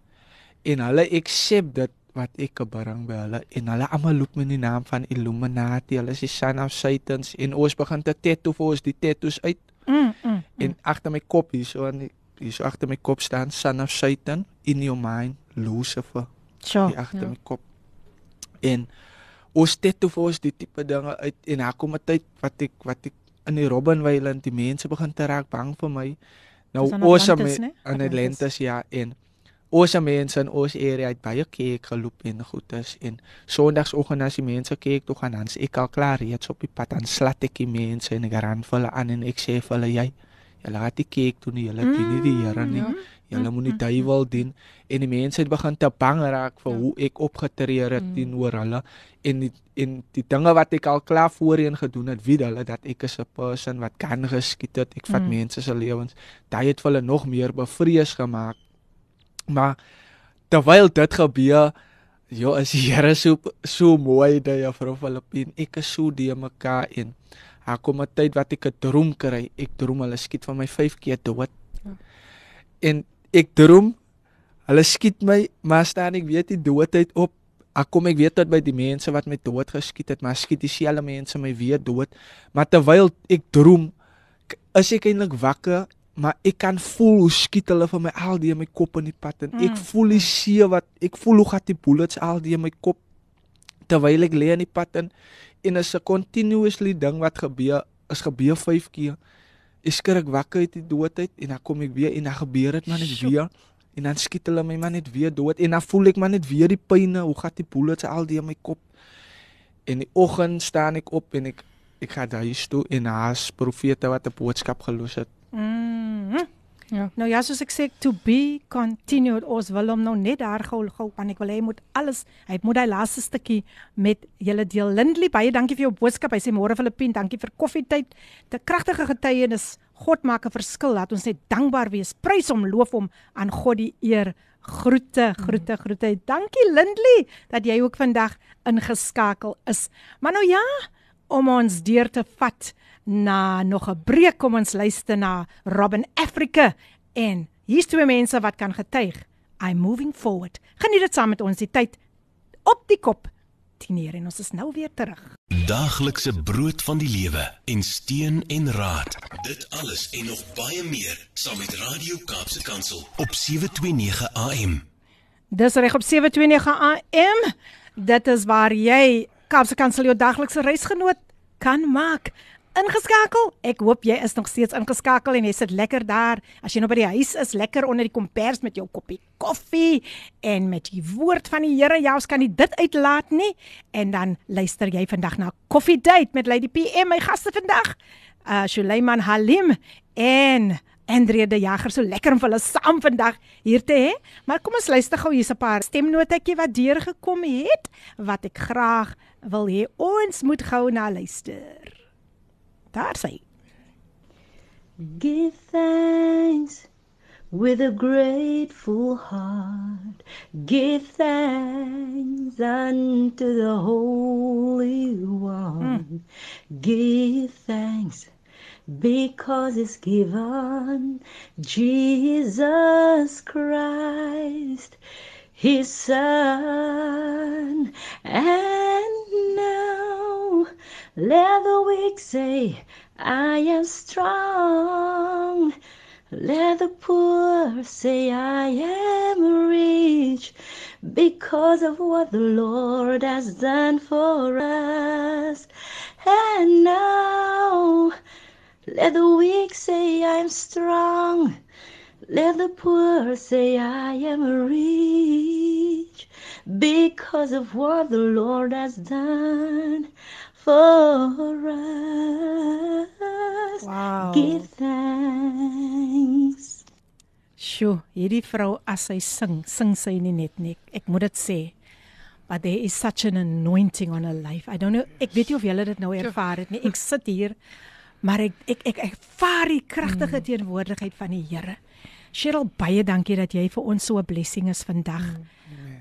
En hulle accept dit wat ek bring by hulle. En hulle almal loop met die naam van illuminati. Hulle is die son of satan en ons begin te tattoo vir ons die tattoos uit. Mm, mm, en agter my kop hier so aan hier so agter my kop staan son of satan in your mind lucifer Sure, die agter ja. my kop. En ons het toe vir ons die tipe dinge uit en haar kom 'n tyd wat ek wat ek in die Robbenweiland die mense begin te raak bang vir my. Nou aan ons né? in Atlantis. Atlantis ja en ons mense in ons area het baie kyk geloop en goedes en Sondagsoggend as die mense kyk toe gaan dan's ek al klaar reeds op die pad dan slat ek die mense en ek ran vir hulle aan en ek sê vir hulle jy julle het die kyk toe nie julle dien nie die Here nie. Julle moet die duiwel dien en die mense het begin te bang raak vir hoe ek opgetree het teenoor hulle en die, en die dinge wat ek al klaar voorheen gedoen het, weet hulle dat ek is 'n person wat kan geskied het. Ek vat Mm. mense se lewens. Daai het hulle nog meer bevrees gemaak. Maar terwyl dit gebeur, ja, is die Here so so mooi dat juffrou Filippin. Ek is so die mekaar en haar kom 'n tyd wat ek 'n droom kry. Ek droom hulle skiet van my 5 keer dood. En ek droom hulle skiet my, maar staan ek weet die doodheid op. Ek kom ek weet dat by die mense wat my dood geskiet het, maar skiet dieselfde mense my weer dood. Maar terwyl ek droom, is ek eintlik wakker, maar ek kan voel hoe skiet hulle van my al die in my kop in die pad en ek Mm. voel die see wat ek voel hoe gaan die bullets al die in my kop terwyl ek lê in die pad in en is 'n continuously ding wat gebeur, is gebeur 5 keer. Ek skrik wakker uit die doodheid en dan kom ek weer en dan gebeur dit maar net Sjoe. weer en dan skiet hulle my maar net weer dood en dan voel ek maar net weer die pyne, hoe gaan die bullets al die in my kop. En die oggend staan ek op en ek ek gaan huis toe en haas profete wat 'n boodskap gelos het. Mm. Ja. Nou ja, soos ek sê, to be continued. Ons wil hom nou net daar gou gou want ek wil hy moet alles, hy moet hy laaste stukkie met julle deel. Lindley, baie dankie vir jou boodskap. Hy sê môre Filippien, dankie vir koffietyd. Te kragtige getuienis. God maak 'n verskil. Laat ons net dankbaar wees. Prys hom, loof hom, aan God die eer. Groete, groete, groete. Dankie Lindley dat jy ook vandag ingeskakel is. Maar nou ja, om ons deur te vat na nog 'n breek kom ons luister na Robin Africa en hier's twee mense wat kan getuig I'm moving forward. Geniet dit saam met ons die tyd op die kop. 10 en ons is nou weer terug. Daaglikse brood van die lewe en steun en raad. Dit alles en nog baie meer saam met Radio Kaapse Kansel op 729 AM. Dis reg op 729 AM. Dit is waar jy Kaapse Kansel jou daglikse reisgenoot kan maak. Ingeskakel. Ek hoop jy is nog steeds ingeskakel en jy sit lekker daar. As jy nou by die huis is, lekker onder die kombers met jou koppie koffie en met die woord van die Here. Ja, ons kan nie dit uitlaat nie. En dan luister jy vandag na Coffee Date met Lady PM, my gaste vandag. Uh Suleiman Halim en Andrea de Jager so lekker om hulle saam vandag hier te hê. Maar kom ons luister gou hier's 'n paar stemnotetjie wat deurgekom het wat ek graag wil hê ons moet gou na luister. Give thanks with a grateful heart. Give thanks unto the Holy One. Hmm. Give thanks because it's given Jesus Christ, His Son. And now let the weak say, I am strong. Let the poor say, I am rich because of what the Lord has done for us. And now let the weak say, I am strong. Let the poor say, I am rich because of what the Lord has done for us. Wow. Give thanks. Sjoe, hierdie vrou as sy sing, sing sy nie net nie. Ek moet dit sê. But there is such an anointing on her life. I don't know, ek weet nie of julle dit nou ervaar het nie. Ek sit hier, maar ek ek ek ervaar die kragtige teenwoordigheid van die Here. Cheryl, baie dankie dat jy vir ons so 'n blessing is vandag.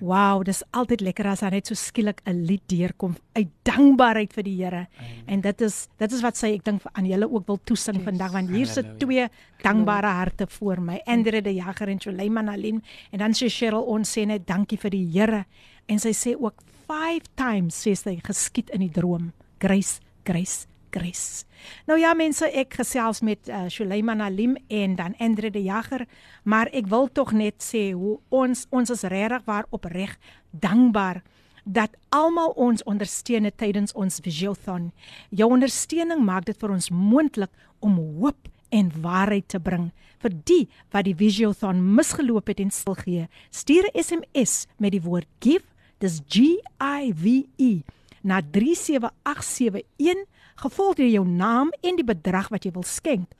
Wow, dis altyd lekker as hy net so skielik 'n lied deurkom uit dankbaarheid vir die Here. En dit is dit is wat sy ek dink aan julle ook wil toesing vandag want hier sit twee dankbare harte voor my. Andre de Jager en Suleiman Alim en dan sê Cheryl ons sê net dankie vir die Here en sy sê ook 5 times sê sy geskied in die droom. Grace, grace, grace. Nou ja mense, ek gesels met uh, Suleiman Alim en dan Andre de Jager, maar ek wil tog net sê hoe ons ons is regtig waar opreg dankbaar dat almal ons ondersteun het tydens ons Visiothon. Jou ondersteuning maak dit vir ons moontlik om hoop en waarheid te bring vir die wat die Visiothon misgeloop het en stil gee. Stuur 'n SMS met die woord give, dis G I V E na 37871 gevolg deur jou naam en die bedrag wat jy wil skenk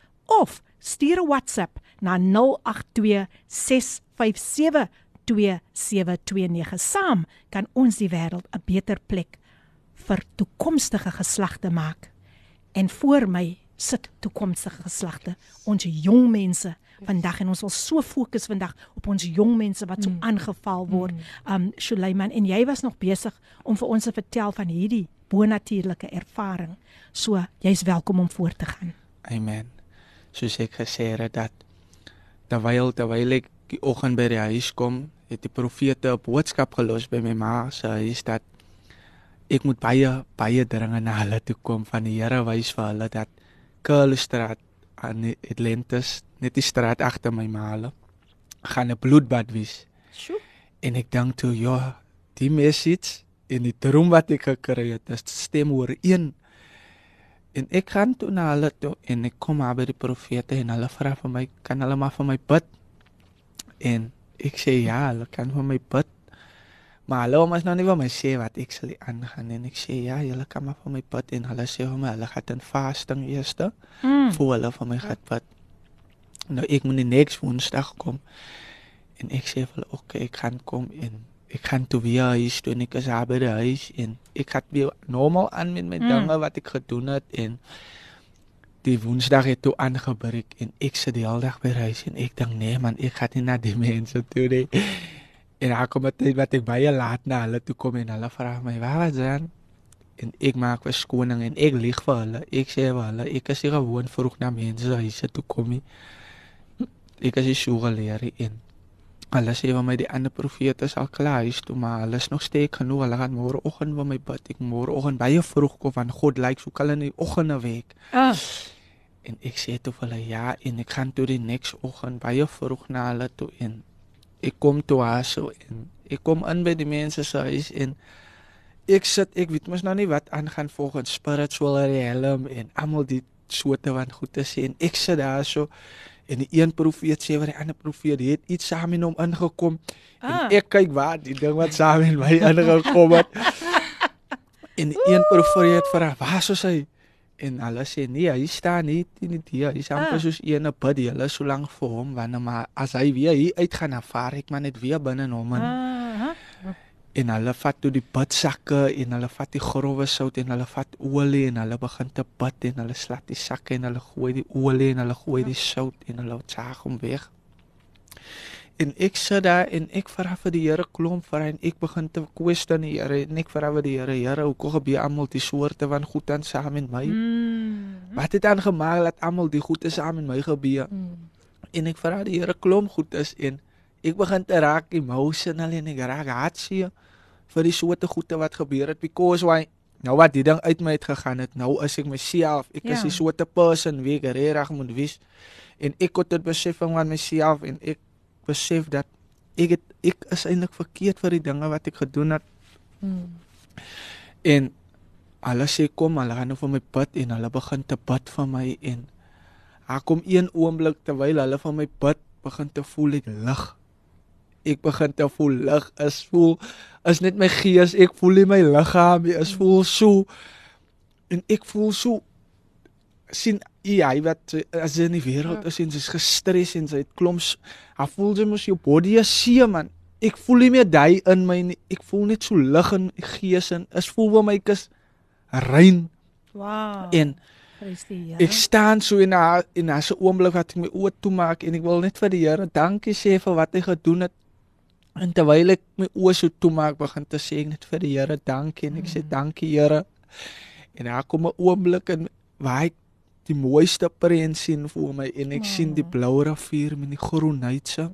of stuur 'n WhatsApp na 0826572729 saam kan ons die wêreld 'n beter plek vir toekomstige geslagte maak. En voor my sit toekomstige geslagte ons jong mense vandag. En ons wil so fokus vandag op ons jong mense wat so Mm. aangeval word. Um Suleiman en jy was nog besig om vir ons te vertel van hierdie bonatuurlike ervaring so jy's welkom om voort te gaan Amen. Soos ek gesê het dat terwyl terwyl ek die oggend by die huis kom, het die profete 'n boodskap gelos by my ma se huis dat ek moet baie baie dringe na hulle toe kom van die Here wys vir hulle dat Kurlstraat aan Atlantis net die straat agter my ma hulle gaan 'n bloedbad wees. Sjoe. En ek dink toe ja, die message en die droom wat ek gekry het, dit stem ooreen. En ek gaan toe na hulle toe en ek kom maar by die profete en hulle vra vir my, kan hulle maar vir my bid? En ek sê ja, hulle kan vir my bid. Maar hulle wou mos nou nie vir my sê wat ek sal aangaan en ek sê ja, julle kan maar vir my bid en hulle sê my hulle gaan in fasting eers Mm. voor hulle vir my gaan bid. Nou ek moet die next Woensdag kom. En ek sê vir hulle, "Oké, okay, ek gaan kom en ek gaan toe weer huis toe en ek is daar by die huis en ek het weer normaal aan met my Mm. dinge wat ek gedoen het en die Woensdag het toe aangebreek en ek sit die hele dag by die huis en ek dink nee man, ek gaan nie na die [LAUGHS] mense toe nie. En daar kom 'n tyd wat ek baie laat na hulle toe kom en hulle vra my, "Waar was jy?" En ek maak verskoning en ek lieg vir hulle. Ek sê vir hulle, ek is nie gewoon vroeg na mense huise toe kom nie. Ek is nie so geleer nie en hulle sê vir my die ander profete is al klaar huis toe, maar hulle is nog steek genoeg. Hulle gaan môreoggend vir my bid. Ek môreoggend baie vroeg kom van God lyk so hulle in die oggende week. Ah, En ek sê toe vir hulle ja en ek gaan toe die next oggend baie vroeg na hulle toe en ek kom toe haar so en ek kom in by die mense se huis en ek sit ek weet mos nou nie wat aangaan volgens spiritual realm en almal die soorte van goed te sê en ek sit daar so en die een profeet sê wat die ander profeet die het iets saam met hom ingekom Ah. en ek kyk waar die ding wat saam met my ingekom het [LAUGHS] en die een profeet vra waar is hy En hulle sê nee, hy staan nie in die dia. Hy staan Ah. soos een bid hulle so lank vir hom wanneer maar as hy weer hier uitgaan, dan vaar ek maar net weer binne hom in. ah, En hulle vat toe die bidsakke en hulle vat die growwe sout en hulle vat olie en hulle begin te bid en hulle slat die sakke en hulle gooi die olie en hulle gooi die sout en hulle saag hom weg. En ek sit daar en ek vra vir die Here klomp vir hy en ek begin te question die Here en ek vra vir die Here, Here, hoekom gebeur almal die soorte van goed aan saam met my? mm, Wat het dan gemaak dat almal die goeie saam met my gebeur? mm. En ek vra die Here klomp goed is en ek begin te raak emotional en ek raak hartseer vir die soorte goeie wat gebeur het because why nou wat die ding uit my het gegaan het nou is ek myself ek Ja. is die soorte person wie ek reg moet wees en ek het dit besef van myself en ek besef dat ek het, ek is eintlik verkeerd vir die dinge wat ek gedoen het En hulle sê kom, hulle gaan nou vir my bid en hulle begin te bid vir my en daar kom een oomblik terwyl hulle vir my bid, begin te voel ek lig. Ek begin te voel lig, is voel is net my gees, ek voel nie my liggaam, nie, is voel so en ek voel so sien jy hy wat as hy in die wêreld is en sy's gestres en sy het klomp hy voel jy mos jou body is seer man ek voel nie meer daai in my nie. ek voel net so lig in die gees en is voel vir my ek is rein Wow. en die Here. ek staan so in haar in haar se oomblik wat ek my oë toemaak en ek wil net vir die Here dankie sê vir wat hy gedoen het en terwyl ek my oë so toemaak begin te sê ek net vir die Here dankie en ek sê dankie Here en daar kom 'n oomblik en waar ek die mooiste prent sien vir my en ek sien die blou rivier met die groen uitse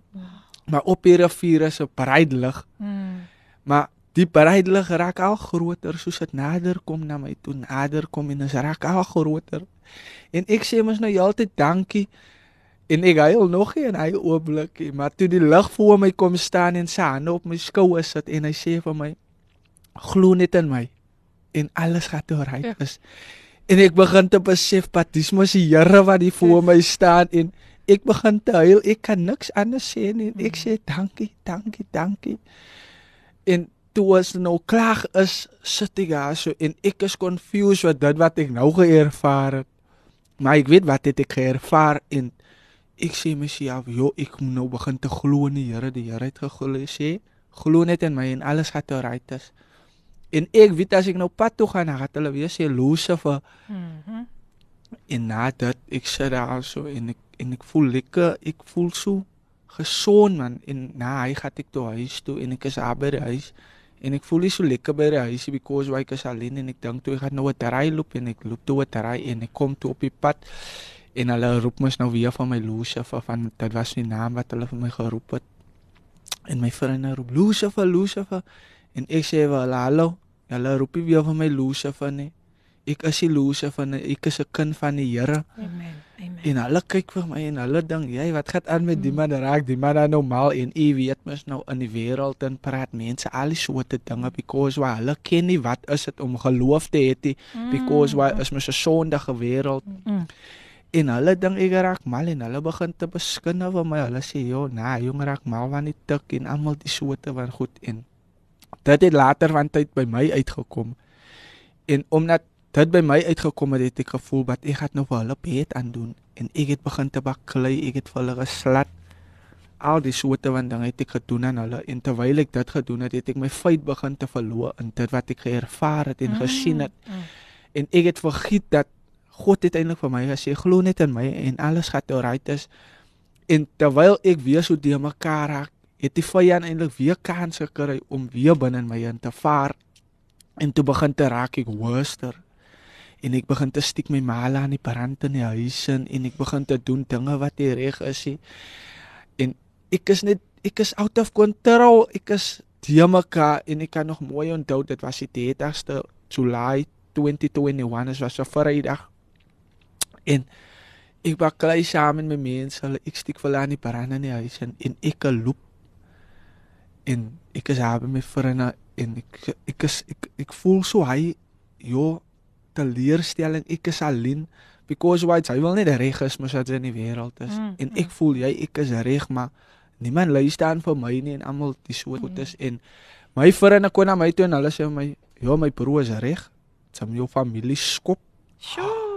maar op die rivier is 'n breed lig Mm. Maar die bereidlig raak al groter soos dit nader kom na my toe, nader kom en dit raak al groter. En ek sê mos nou heeltyd dankie. En ek huil nog nie in hy oomblik nie, maar toe die lig voor my kom staan en sy hande op my skouer sit en hy sê vir my glo net in my en alles gaan toe reg Ja. is. En ek begin te besef dat dis mos die Here wat hier voor my staan en ek begin te huil. Ek kan niks anders sê nie. Ek sê dankie, dankie, dankie. En toe as nou klaar is, sit ek daar so en ek is confused met dit wat ek nou geërvaar het. Maar ek weet wat het ek geërvaar en ek sê myself, "Jo, ek moet nou begin te glo in die Here. Die Here het geglo sê, glo net in my en alles gaan reg is." En ek weet as ek nou pad toe gaan, gaan hulle weer sê Lucifer Mhm. en na dit ek sit daar so en ek en ek voel lekker, ek voel so gesond man en na hy gaan ek toe huis toe en ek is daar by die huis en ek voel nie so lekker by die huis nie because why ek is alleen en ek dink toe ek gaan nou 'n draai loop en ek loop toe 'n draai en ek kom toe op die pad en hulle roep mos nou weer van my Lucifer van dit was die naam wat hulle vir my geroep het en my vriende roep Lucifer Lucifer en ek sê vir hulle hallo hulle roep nie weer van my Lucifer nie ek is die Lucifer nie ek is 'n kind van die Here Amen. Amen. En hulle kyk vir my en hulle dink, "Jy, wat gaan aan met die man? Raak die man nou normaal en u weet mos nou in die wêreld en praat mense al die soorte dinge because why hulle ken nie wat is dit om geloof te hê nie because why is mos 'n sondige wêreld." Mm. En hulle dink ek raak mal en hulle begin te beskinne vir my. Hulle sê, "Jo, nee, jong raak mal van die tik en almal die soorte van goed en dit het later van tyd by my uitgekom. En omdat dit by my uitgekom het, het ek gevoel dat ek het nou vir hulle beet aan doen en ek het begin te baklei, ek het vir hulle geslat. Al die soorte van dinge het ek gedoen aan hulle en terwyl ek dit gedoen het, het ek my feit begin te verloor in dit wat ek geervaar het en gesien het. Mm. En ek het vergiet dat God het eintlik vir my gesê, glo net in my en alles gaan oukei is. En terwyl ek weer so deur mekaar raak, het die vyand eintlik weer kans gekry om weer binne in my in te vaar. En toe begin te raak ek worster. En ek begin te stiek my male aan die brand in die huis in en ek begin te doen dinge wat nie reg is nie. En ek is net ek is out of control. Ek is deur mekaar en ek kan nog mooi onthou dit was die 30ste Julie 2021 dit was 'n Vrydag. En ek baklei saam met my mense, hulle ek vir hulle aan die brand in die huis in en ek loop. En ek is daar by my vriende en ek ek is ek, ek voel so hy jo teleurstelling ek is alleen because why hy wil net reg is mos wat in die wêreld is. Mm, en ek voel jy ek is reg maar niemand luister aan vir my nie en almal die so goed is. En my vriende kon na my toe en hulle sê my ja my broer is reg. Sam jou familie skop. Sjoe.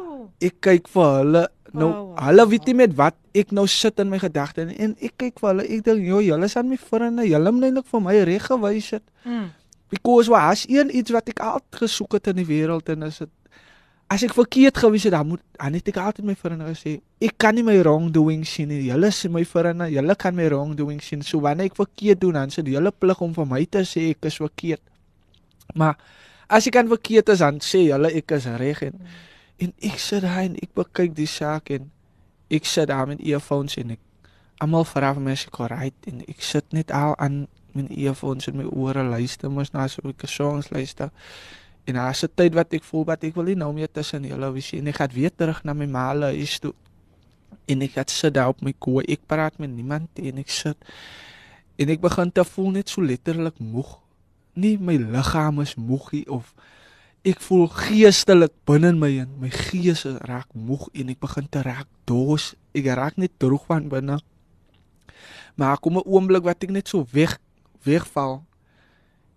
Ek kyk vir hulle nou Wow, wow, hulle weet nie met wat ek nou sit in my gedagtes en, en ek kyk vir hulle ek dink joh julle is aan my vriende julle moet eintlik vir my reg gewys het. Mm. because was een iets wat ek altyd gesoek het in die wêreld en is dit as ek verkeerd gewees het dan moet dan het ek altyd my vriende gesê ek kan nie my wrongdoing sien nie. Julle is my vriende julle kan my wrongdoing sien. So wanneer ek verkeerd doen dan is dit julle plig om vir my te sê ek is verkeerd. Maar as ek kan verkeerd is dan sê julle ek is reg. En en ek sit daar en ek bekyk die saak en ek sit daar met earphones en ek almal vra vir my as ek alright en ek sit net al aan met earphones in my ore luister mos na so 'n songs luister. En daar's 'n tyd wat ek voel wat ek wil nie nou meer tussen julle wees nie ek gaan weer terug na my maale huis toe. En ek het sit daar op my koe ek praat met niemand en ek sit en ek begin te voel net so letterlik moeg. Nie my liggaam is moeg nie of ek voel geestelik binne in my in my gees is raak moeg en ek begin te raak dors. Ek raak net droog van binne. Maar kom 'n oomblik wat ek net so weg wegval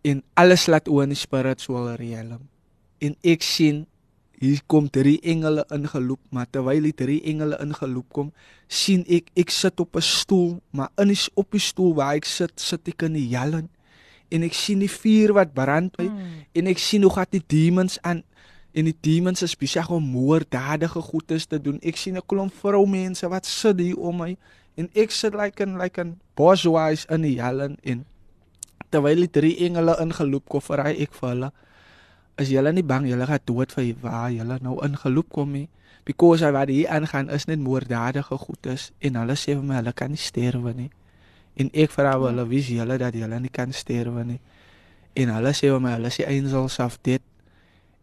en alles laat oor in die spiritual realm en ek sien hier kom drie engele ingeloop maar terwyl die drie engele ingeloop kom sien ek ek sit op 'n stoel maar in die op die stoel waar ek sit sit ek in die jallen en ek sien die vuur wat brand mm. en ek sien hoe gaan die demons aan en die demons is besig om moorddadige goedes te doen. Ek sien 'n klomp vroumense wat sit hier om my en ek sit like in like in boswise in die jallen en terwyl die drie engele ingeloop kom vir hy ek vir hulle is julle nie bang julle gaan dood vir waar julle nou ingeloop kom nie? Because hy wat hier aangaan is net moorddadige goedes en hulle sê vir my hulle kan nie sterwe nie en ek vra hulle wie is julle dat julle nie kan sterwe nie en hulle sê vir my hulle is die angels of death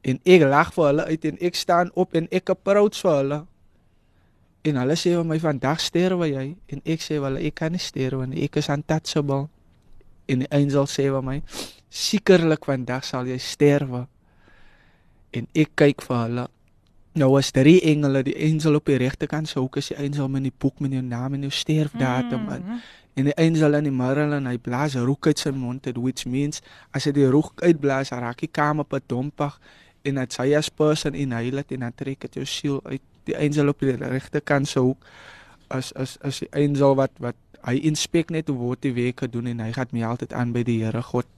en ek lag vir hulle uit en ek staan op en ek approach vir hulle en hulle sê vir my vandag sterwe jy en ek sê vir hulle ek kan nie sterwe nie ek is untouchable en die angel sê vir my sekerlik vandag sal jy sterwe. En ek kyk vir hulle. Nou was drie engele, die engel op die regterkant, so ook is die engel met die boek met jou naam en jou sterfdatum in. Mm. En die engel in die middel en hy blaas rook uit sy mond, it, which means as hy die rook uitblaas, raak die kamer bedompig en dit sy as person in hy laat en dan trek dit jou siel uit. Die engel op die regterkant sou ook as as as die engel wat wat hy inspek net hoe word die werk gedoen en hy gaan my altyd aan by die Here God.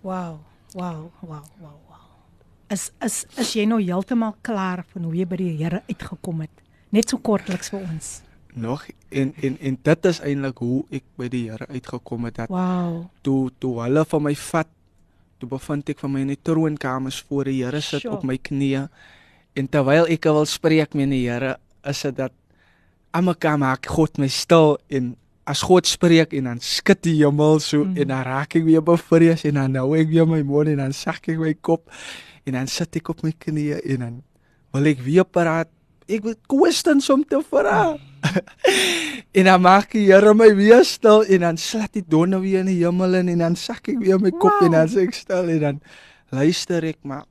Wow, wow, wow, wow, wow. Is is is jy nou heeltemal klaar van hoe jy by die Here uitgekom het? Net so kortliks vir ons. Nog en en en dit is eintlik hoe ek by die Here uitgekom het dat Wow. toe toe hulle van my vat toe bevind ek van my in die troonkamers voor die Here sit Sjoe. op my knieë en terwyl ek wil spreek met die Here is dit dat almekaar maak God my stil en as God spreek en dan skud die hemel so Mm. mm. en dan raak ek weer bevrees en dan nou ek weer my mond en dan sak ek my kop en dan sit ek op my knieë en dan wil ek weer praat ek wil kwessies om te vra [LAUGHS] en dan maak die Here my weer stil en dan slat die donne weer in die hemel in en dan sak ek weer my kop Wow. en dan sê ek stil en dan luister ek maar.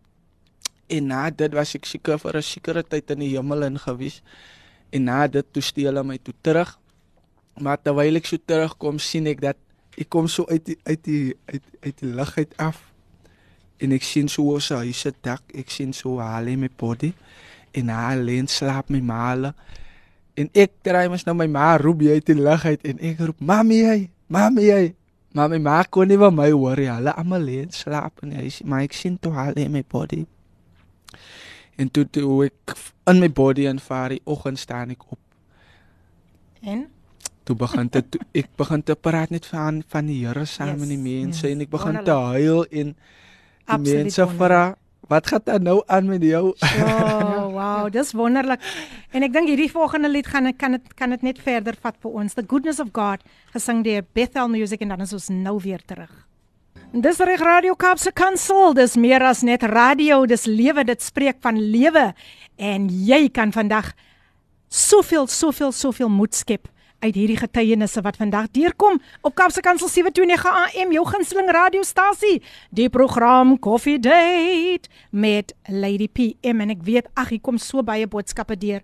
En na dit was ek seker vir 'n sekere tyd in die hemel in gewees. En na dit toe steel hulle my toe terug. Maar terwyl ek so terugkom sien ek dat ek kom so uit die, uit die uit uit die lug uit af. En ek sien so hoe sy huis se dak ek sien so haar lê my body. En haar lê en slaap my maale en ek draai mos nou my ma roep jy uit die lug uit en ek roep mami jy mami jy. Maar my ma kon nie van my hoor nie. Hulle almal lê en slaap in die huis maar ek sien toe haar lê my body. En toe toe ek in my body en vaar die oggend staan ek op. En? Toe begin dit toe ek begin te praat net van van die Here saam Yes, met die mense yes. en ek begin te Wonderlik. huil en die Absoluut mense vra wat gaan dan nou aan met jou? Oh, wow, dis wonderlik. En ek dink hierdie volgende lied gaan kan dit kan dit net verder vat vir ons. The Goodness of God gesing deur Bethel Music en dan is ons nou weer terug. Dis reg Radio Kaapse Kansel. Dis meer as net radio, dis lewe, dit spreek van lewe. En jy kan vandag soveel soveel soveel moed skep uit hierdie getuienisse wat vandag deurkom op Kaapse Kansel 729 AM jou gunsteling radiostasie die program Coffee Date met Lady PM en ek weet ag hier kom so baie boodskappe deur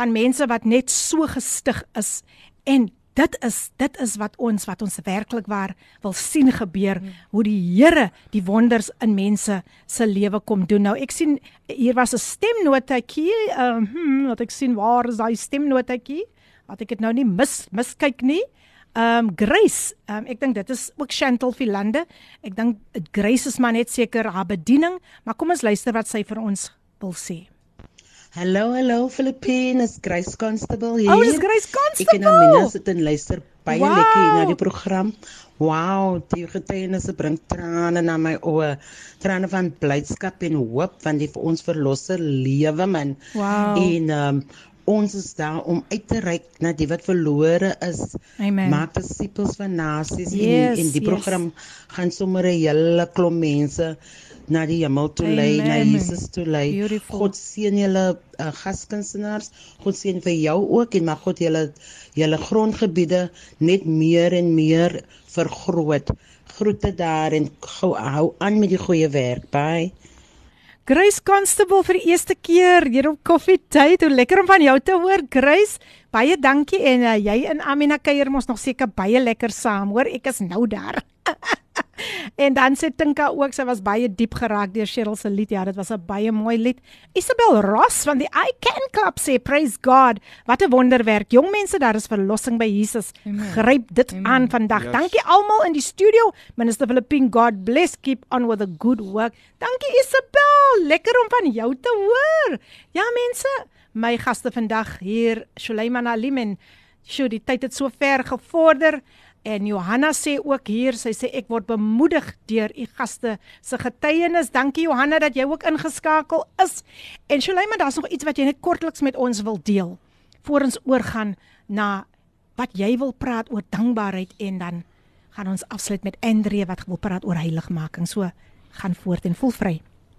van mense wat net so gestig is en dit is dit is wat ons wat ons werklik waar wil sien gebeur hoe die Here die wonders in mense se lewe kom doen. Nou ek sien hier was 'n stemnotetjie, ehm hmm, wat ek sien waar is daai stemnotetjie? Wat ek dit nou nie mis miskyk nie. Ehm um, Grace, um, ek dink dit is ook Chantal Vilande. Ek dink Grace is maar net seker haar bediening, maar kom ons luister wat sy vir ons wil sê. Hallo, hallo Filippine, is Grace Constable hier. Oh, dis Grace Ek en Constable. Amina sit en luister baie Wow. lekker na die program. Wow, die getuienisse bring trane na my oë. Trane van blydskap en hoop van die vir ons verlosser lewe man. Wow. En um, ons is daar om uit te reik na die wat verlore is. Amen. Maak disippels van nasies Yes, en en die yes. program gaan sommer 'n hele klomp mense na die hemel toe lei, na. Jesus toe lei. Beautiful. God seën julle uh, gaskunstenaars. God seën vir jou ook en mag God julle julle grondgebiede net meer en meer vergroot. Groete daar en gou hou aan met die goeie werk. Bye. Grace Constable vir die eerste keer hier op Coffee Date. Hoe lekker om van jou te hoor, Grace. Baie dankie en uh, jy en Amina kuier mos nog seker baie lekker saam. Hoor, ek is nou daar. [LAUGHS] [LAUGHS] en dan sê Tinka ook sy was baie diep geraak deur Cheryl se lied. Ja, dit was 'n baie mooi lied. Isabel Ross van die I Can Club sê praise God. Wat 'n wonderwerk. Jong mense, daar is verlossing by Jesus. Amen. Gryp dit Amen. aan vandag. Yes. Dankie almal in die studio. Minister Philippine, God bless. Keep on with the good work. Dankie Isabel. Lekker om van jou te hoor. Ja mense, my gaste vandag hier Suleiman Alim en sjoe, die tyd het so ver gevorder. En Johanna sê ook hier, sy sê ek word bemoedig deur u gaste se getuienis. Dankie Johanna dat jy ook ingeskakel is. En Suleiman, daar's nog iets wat jy net kortliks met ons wil deel voor ons oorgaan na wat jy wil praat oor dankbaarheid en dan gaan ons afsluit met Andre wat wil praat oor heiligmaking. So gaan voort en voel vry.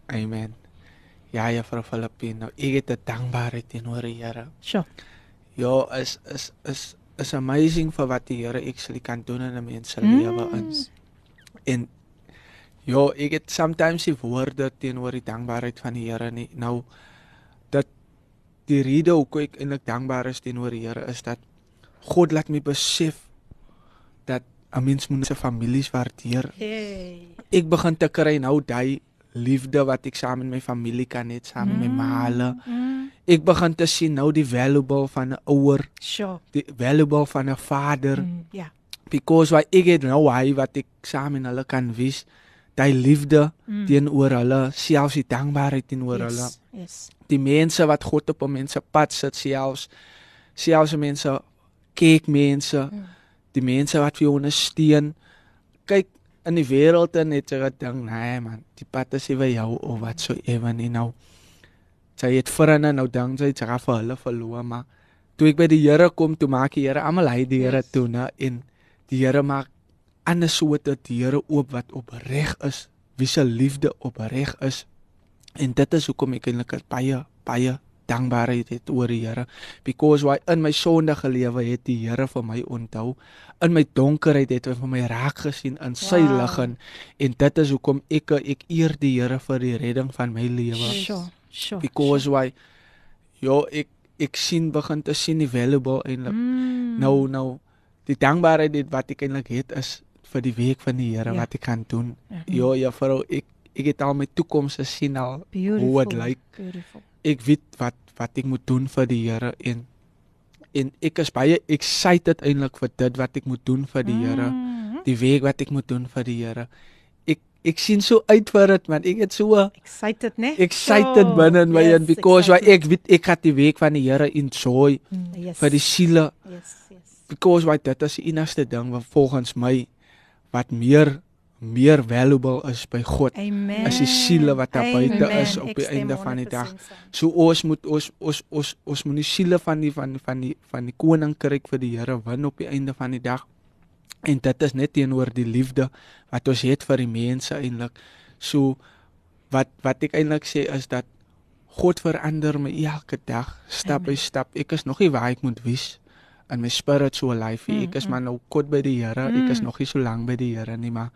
Amen. Ja, juffrou Filippine, nou ek het 'n dankbaarheid teenoor die Here. Sjoe. Ja, is is is is amazing vir wat die Here actually kan doen in 'n mens se Mm. lewe in. En ja, ek het sometimes die woorde teenoor die dankbaarheid van die Here nie. Nou dat die rede hoekom ek eintlik dankbaar is teenoor die Here is dat God laat my besef dat 'n mens moet sy families waardeer. Hey. Ek begin te kry nou daai liefde wat ek saam met my familie kan hê, saam met my ma hulle. Mm. Ek begin te sien nou die valuable van 'n ouer, Sure. die valuable van 'n vader Mm, ja. because why ek het nou hy wat ek saam met hulle kan wys, daai liefde Mm. teenoor hulle, selfs die dankbaarheid teenoor hulle. Yes. Yes. Die mense wat God op 'n mense pad sit, selfs selfs mense kyk mense, die mense wat vir jou ondersteun. Kyk in die wêreld en net so 'n ding, nee man, die pad is nie vir jou of wat so ewe nie nou. Sy het vriende nou dink sy sy gaan vir hulle verloor, maar toe ek by die Here kom, toe maak die Here almal hy die Here Yes. toe, né? En die Here maak ander soorte deure oop wat opreg is, wie se liefde opreg is. En dit is hoekom ek eintlik baie baie dankbaarheid het oor die Here because why in my sondige lewe het die Here vir my onthou in my donkerheid het hy vir my raak gesien in sy Wow. lig en, en dit is hoekom ek ek eer die Here vir die redding van my lewe Sure. Sure. because why ja ek ek sien begin te sien die valuable eintlik Mm. nou nou die dankbaarheid dit wat ek eintlik het is vir die werk van die Here Ja. wat ek kan doen Ja. ja ja vrou ek ek het al my toekoms gesien al Beautiful. hoe dit lyk Beautiful. ek weet wat wat ek moet doen vir die Here en en ek is baie excited eintlik vir dit wat ek moet doen vir die Here, Mm. die werk wat ek moet doen vir die Here. Ek sien so uit vir dit man. Ek het so Excited, né? excited Oh, binne in my yes, en because why ek weet ek gaan die werk van die Here enjoy Mm, yes. vir die siele Yes, yes. because why dit is die enigste ding wat volgens my wat meer meer valuable is by God. Amen. As die siele wat daar buite is op die einde van die dag. 100% saam. So ons moet ons ons ons ons moet die siele van die van van die van die koninkryk vir die Here win op die einde van die dag. En dit is net teenoor die liefde wat ons het vir die mense eintlik. So wat wat ek eintlik sê is dat God verander my elke dag, stap by Amen. stap. Ek is nog nie waar ek moet wees in my spiritual life. Ek is maar nou kort by die Here. Ek is Mm. nog nie so lank by die Here nie, maar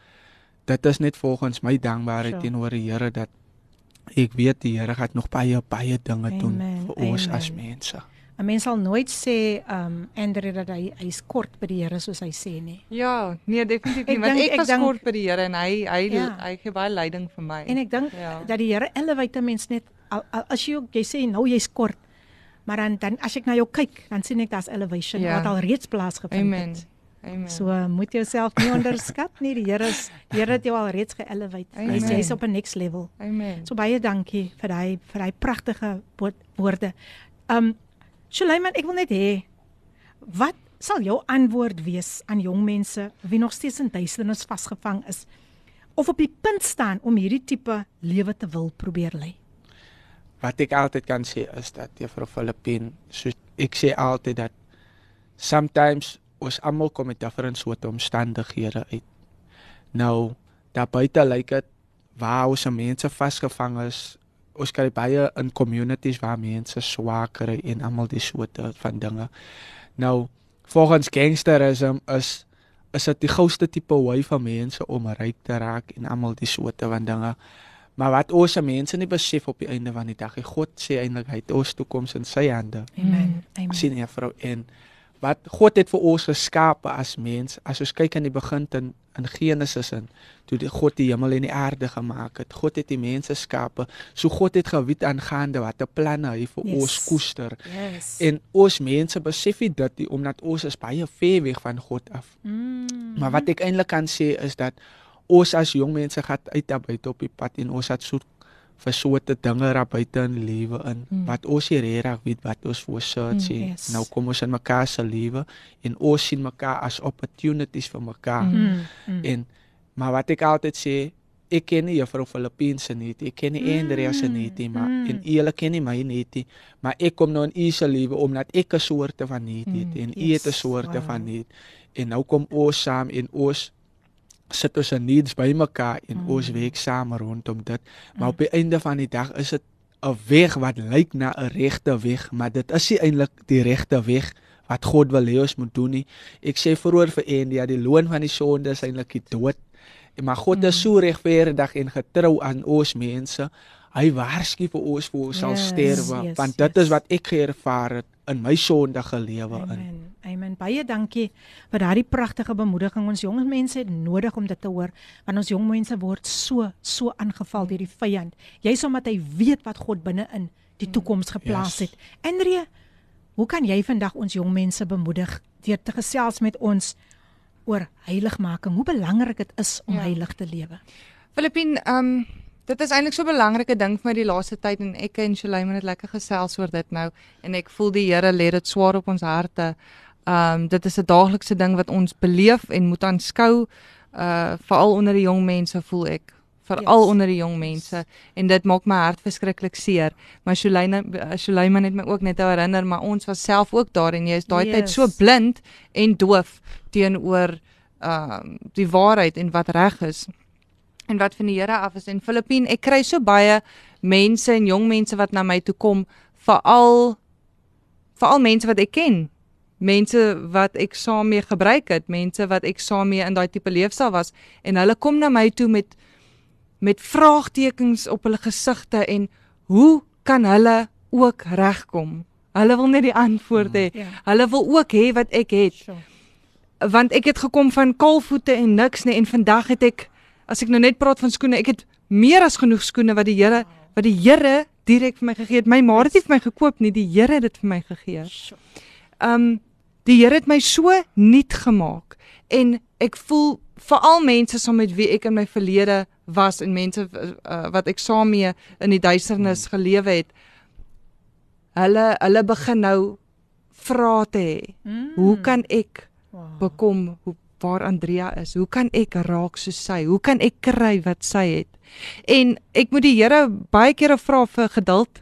dit is net volgens my dankbaarheid Sure. teenoor die Here dat ek weet die Here gaan nog baie baie dinge doen Amen, vir ons as amen. mense. 'n Mens sal nooit sê um Andre dat hy hy's kort by die Here soos hy sê nie. Ja, nee definitief Ek nie, want ek ek was dink- kort by die Here en hy hy Ja. hy gee baie leiding vir my. En ek dink Ja. dat die Here elevate 'n mens net al, al, as jy ook- jy sê nou jy's kort, maar dan dan as ek na jou kyk, dan sien ek daar's elevation Ja. wat al reeds plaasgevind Amen. het. Amen. So uh, moet jy jouself nie onderskat nie. Die Here is die Here het jou al reeds geelevate. Amen. jy's op 'n next level. Amen. So baie dankie vir daai vir daai pragtige woord- woorde. Um Suleiman, ek wil net hê wat sal jou antwoord wees aan jong mense wie nog steeds in duisternis vasgevang is of op die punt staan om hierdie tipe lewe te wil probeer lei? Wat ek altyd kan sê is dat juffrou Filippin, so ek sê altyd dat sometimes ons almal kom met different soorte omstandighede uit. Nou, daar buite lyk dit waar ons mense vasgevang is. Ons kry baie in communities waar mense swaar kry en almal die soorte van dinge. Nou, volgens gangsterism is is dit die gouste tipe way van mense om ryk te raak en almal die soorte van dinge. Maar wat ons as mense nie besef op die einde van die dag, God sê eintlik hy het ons toekoms in sy hande. Amen. Amen. sien jy vrou en wat God het vir ons geskape as mens as ons kyk aan die begin in in Genesis in toe die God die hemel en die aarde gemaak het. God het die mense skape. So God het geweet aangaande watter planne hy vir Yes. ons koester. Yes. en ons mense besef nie dit nie, omdat ons is baie ver weg van God af. Mm, maar wat ek eintlik kan sê is dat ons as jong mense gaan uit buite op die pad en ons het soek vir soorte dinge daar buite in lewe in Mm. wat ons hier regtig weet wat ons voor search Mm, mm, yes. nou kom ons in mekaar se lewe en ons sien mekaar as opportunities vir mekaar mm. mm, mm. en maar wat ek altyd sê ek ken nie juffrou Filippinse nie ek ken nie Mm, Andrea se nie maar mm. en julle ken nie my nie maar ek kom nou in u se lewe omdat ek 'n soorte van nie het Mm, en u yes, het 'n soorte wow. van nie en nou kom ons saam en ons sit ons in needs by mekaar en Mm. mm. ons werk saam rondom dit. Maar mm. op die einde van die dag is dit 'n weg wat lyk na 'n regte weg, maar dit is nie eintlik die regte weg wat God wil hê ons moet doen nie. Ek sê vroeër vir India, die loon van die sonde is eintlik die dood. Maar God is so regverdig en getrou aan ons mense. Hy waarsku vir ons voor ons sal Yes, sterwe, yes, want dit yes. is wat ek geervaar het in my sondige lewe in. Amen. Amen. Baie dankie vir daardie pragtige bemoediging. Ons jong mense het nodig om dit te hoor want ons jong mense word so so aangeval deur die vyand. Jy's omdat hy weet wat God binne-in die toekoms geplaas Yes. het. Andrea, hoe kan jy vandag ons jong mense bemoedig deur te gesels met ons oor heiligmaking? Hoe belangrik dit is om Ja. heilig te lewe. Filippien, ehm um, dit is eintlik so 'n belangrike ding vir my die laaste tyd en ek en Shalaiman het lekker gesels oor dit nou en ek voel die Here lê dit swaar op ons harte. Ehm um, dit is 'n daaglikse ding wat ons beleef en moet aanskou uh veral onder die jong mense voel ek veral Yes. onder die jong mense en dit maak my hart verskriklik seer. Maar Shalaiman Shalaiman het my ook net herinner maar ons was self ook daar en jy is daai tyd so Yes. blind en doof teenoor ehm um, die waarheid en wat reg is en wat van die Here af is. En Filippien ek kry so baie mense en jong mense wat na my toe kom veral veral mense wat ek ken. Mense wat ek saam mee gebruik het mense wat ek saam mee in daai tipe leefstyl was. En hulle kom na my toe met met vraagtekens op hulle gesigte en hoe kan hulle ook regkom hulle wil net die antwoord hê Ja. hulle wil ook hê wat ek het. Sure. want ek het gekom van kaalvoete en niks nie en vandag het ek as ek nou net praat van skoene, ek het meer as genoeg skoene wat die Here wat die Here direk vir my gegee het. My ma het nie vir my gekoop nie, die Here het dit vir my gegee. Sure. Um die Here het my so nuut gemaak en ek voel veral mense saam met wie ek in my verlede was en mense uh, wat ek saam mee in die duisternis gelewe het. Hulle hulle begin nou vra te hê. Mm. Hoe kan ek bekom hoe waar Andrea is. Hoe kan ek raak soos sy? Hoe kan ek kry wat sy het? En ek moet die Here baie kere vra vir geduld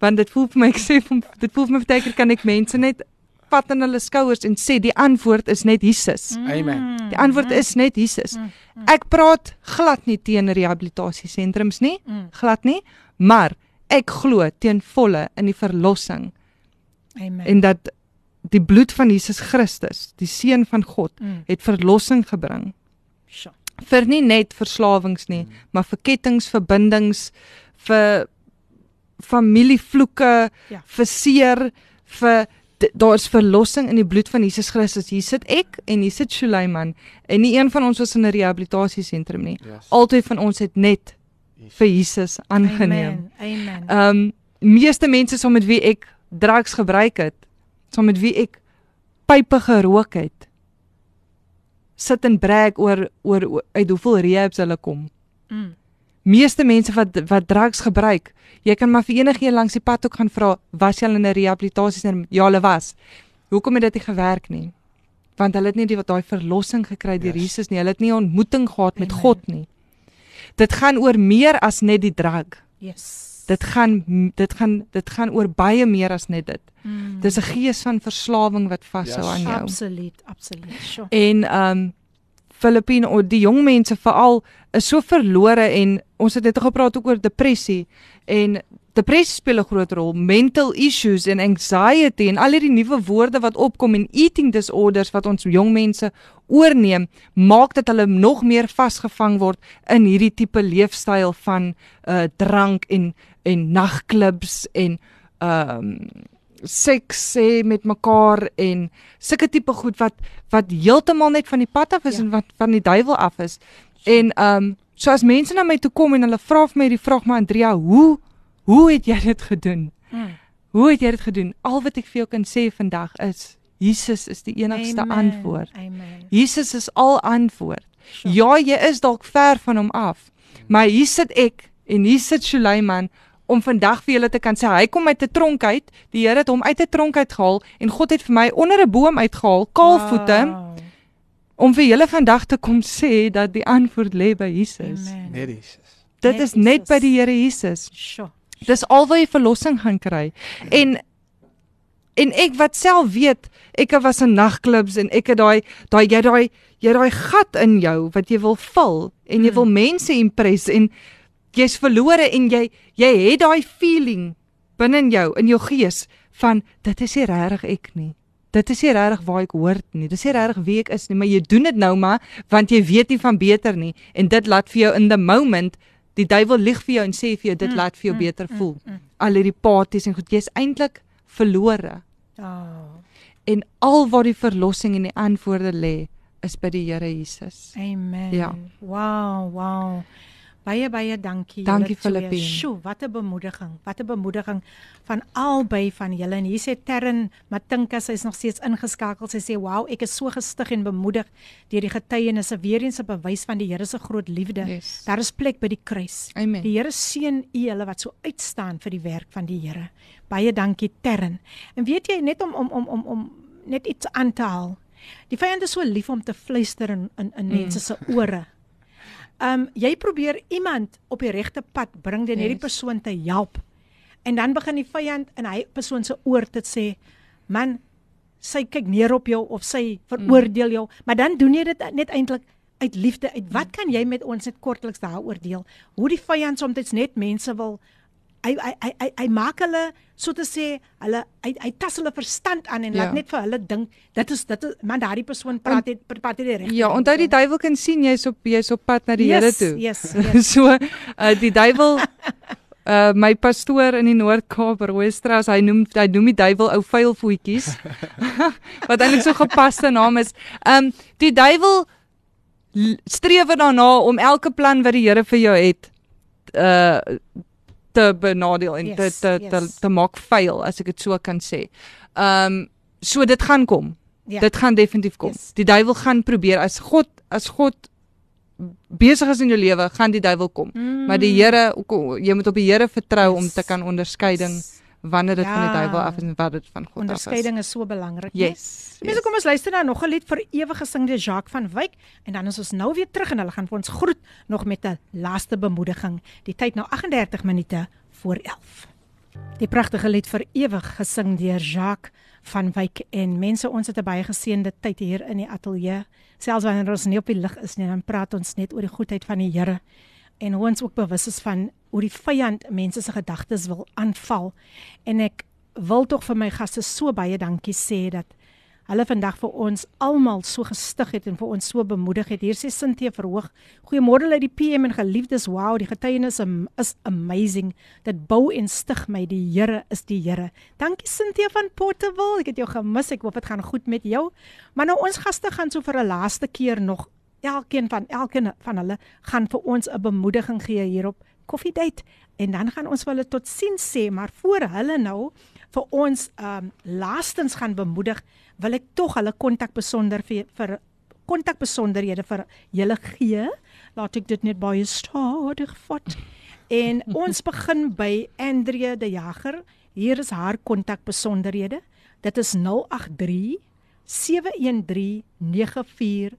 want dit voel vir my [LAUGHS] ek sê dit voel vir my baie keer kan ek mense net vat in hulle skouers en sê die antwoord is net Jesus. Amen. Die antwoord is net Jesus. Ek praat glad nie teen rehabilitasiesentrums nie, Mm. glad nie, maar ek glo ten volle in die verlossing Amen. en dat die bloed van Jesus Christus, die seun van God, Mm. het verlossing gebring Sure. vir nie net verslawings nie, maar vir kettinge, verbindings, vir familievloeke, Ja. vir seer, vir daar's verlossing in die bloed van Jesus Christus. Hier sit ek en hier sit Suleiman en nie een van ons was in 'n rehabilitasiesentrum nie. Yes. Altyd van ons het net vir Jesus aangeneem. Amen. Amen. Ehm um, meeste mense saam met wie ek drugs gebruik het, saam met wie ek pype gerook het, sit en brag oor oor uit hoeveel rehabs hulle kom. Mm. Meeste mense wat wat drugs gebruik, jy kan maar vir enigiemand langs die pad ook gaan vra, was jy al in 'n rehabilitasiesentrum? Ja, hulle was. Hoekom het dit nie gewerk nie? Want hulle het nie die wat daai verlossing gekry deur Yes. Jesus nie. Hulle het nie 'n ontmoeting gehad met Amen. God nie. Dit gaan oor meer as net die drug. Yes. Dit gaan dit gaan dit gaan oor baie meer as net dit. Mm. Dis 'n gees van verslawing wat vashou Yes. aan jou. absoluut, absoluut. Sure. En ehm um, Filippine o die jong mense veral is so verlore en ons het net gepraat ook oor depressie en depressie speel 'n groot rol, mental issues en anxiety en al hierdie nuwe woorde wat opkom en eating disorders wat ons jong mense oorneem, maak dat hulle nog meer vasgevang word in hierdie tipe leefstyl van uh drank en en nagklubs en ehm um, seks hê met mekaar en sulke tipe goed wat wat heeltemal net van die pad af is Ja. en wat van die duiwel af is. En ehm um, so as mense na my toe kom en hulle vra vir my die vraag maar Andrea, hoe hoe het jy dit gedoen? Mm. Hoe het jy dit gedoen? Al wat ek vir jou kan sê vandag is Jesus is die enigste Amen. antwoord. Amen. Jesus is al antwoord. Sure. Ja, jy is dalk ver van hom af. Maar hier sit ek en hier sit Suleiman om vandag vir julle te kan sê hy kom uit 'n tronk uit. Die Here het hom uit 'n tronk uitgehaal en God het vir my onder 'n boom uitgehaal, kaalvoete, Wow. om vir julle vandag te kom sê dat die antwoord lê by Jesus. Amen. Net Jesus. Dit Net is net Jesus. by die Here Jesus. Sure. Dis alwaar jy verlossing gaan kry. En en ek wat self weet, ek was in nagklubs en ek het daai daai jy daai jy daai gat in jou wat jy wil vul en jy Mm. wil mense impress en jy's verlore en jy jy het daai feeling binne in jou in jou gees van dit is nie regtig ek nie. dit is nie regtig waar ek hoort nie. Dis nie regtig wie ek is nie, maar jy doen dit nou maar want jy weet nie van beter nie en dit laat vir jou in the moment die duiwel lieg vir jou en sê vir jou dit Mm, laat vir jou mm, beter mm, voel. mm. Al hierdie parties en goed, jy's eintlik verlore. Oh, En al waar die verlossing en die antwoorde lê, is by die Here Jesus. amen. Ja. Wow, wow. Baie baie dankie. Dankie. Filippien. Sjoe, wat 'n bemoediging. Wat 'n bemoediging van albei van julle. En hier sê Terren Matinka, sy is nog steeds ingeskakel. Sy sê, "Wow, ek is so gestig en bemoedig deur die getuienisse weer eens 'n bewys van die Here se groot liefde. Yes. Daar is plek by die kruis. Amen. Die Here seën u hulle wat so uitstaan vir die werk van die Here. Baie dankie Terren. En weet jy net om om om om om net iets aan te haal. Die vyand is so lief om te fluister in in, in mense se ore. Um jy probeer iemand op die regte pad bring deur hierdie Yes. persoon te help. En dan begin die vyand in hy persoon se oor te sê, "Man, sy kyk neer op jou of sy veroordeel jou." Maar dan doen jy dit net eintlik uit liefde. Uit wat kan jy met ons net kortliks daaroor deel? Hoe die vyand soms net mense wil hy hy hy hy, hy maak hulle so te sê hulle hy, hy tas hulle verstand aan en Ja. laat net vir hulle dink dit is dit is man daardie persoon praat net praat die regte Ja, onthou die duiwel kan sien jy's op jy's op pad na die Yes, Here toe. yes, [LAUGHS] yes. so uh, die duiwel uh my pastoor in die Noord-Kaap, Rooistraat, hy noem hy noem die duiwel ou vuil voetjies. [LAUGHS] wat eintlik so gepaste naam is. Um die duiwel streef daarna om elke plan wat die Here vir jou het uh te benadeel en Yes, te te, te yes. te maak vuil as ek dit so kan sê. Um so dit gaan kom. Ja. Dit gaan definitief kom. Yes. Die duiwel gaan probeer as God as God besig is in jou lewe, gaan die duiwel kom. Mm. Maar die Here jy moet op die Here vertrou om te kan onderskeiding wanneer dit van die Ja. duiwel af is en wat dit van God af is. Onderskeiding is so belangrik. né? Yes. Mense kom ons luister na nog 'n lied vir ewig gesing deur Jacques van Wyk en dan is ons nou weer terug en hulle gaan vir ons groet nog met 'n laaste bemoediging. Die tyd nou 38 minute voor 11. Die pragtige lied vir ewig gesing deur Jacques van Wyk en mense ons het 'n baie geseënde tyd hier in die ateljee. Selfs wanneer ons nie op die lig is nie, dan praat ons net oor die goedheid van die Here en hoe ons ook bewus is van hoe die vyand mense se gedagtes wil aanval. En ek wil tog vir my gaste so baie dankie sê dat hulle vandag vir ons almal so gestig het en vir ons so bemoedig het. Hier sê Sintie verhoog. Goeiemôre uit die PM en geliefdes. Wow, die getuienis is amazing. Dit bou en stig my. Die Here is die Here. Dankie Sintie van Portable. Ek het jou gemis. Ek hoop dit gaan goed met jou. Maar nou ons gaste gaan so vir 'n laaste keer nog elkeen van elkeen van hulle gaan vir ons 'n bemoediging gee hier op Coffee Date en dan gaan ons vir hulle tot sins sê, maar voor hulle nou vir ons ehm um, laastens gaan bemoedig, wil ek tog hulle kontak besonder vir vir kontak besonderhede vir julle gee. Laat ek dit net baie stadig vat. En ons [LAUGHS] begin by Andrea de Jager. Hier is haar kontak besonderhede. Dit is 083 713 94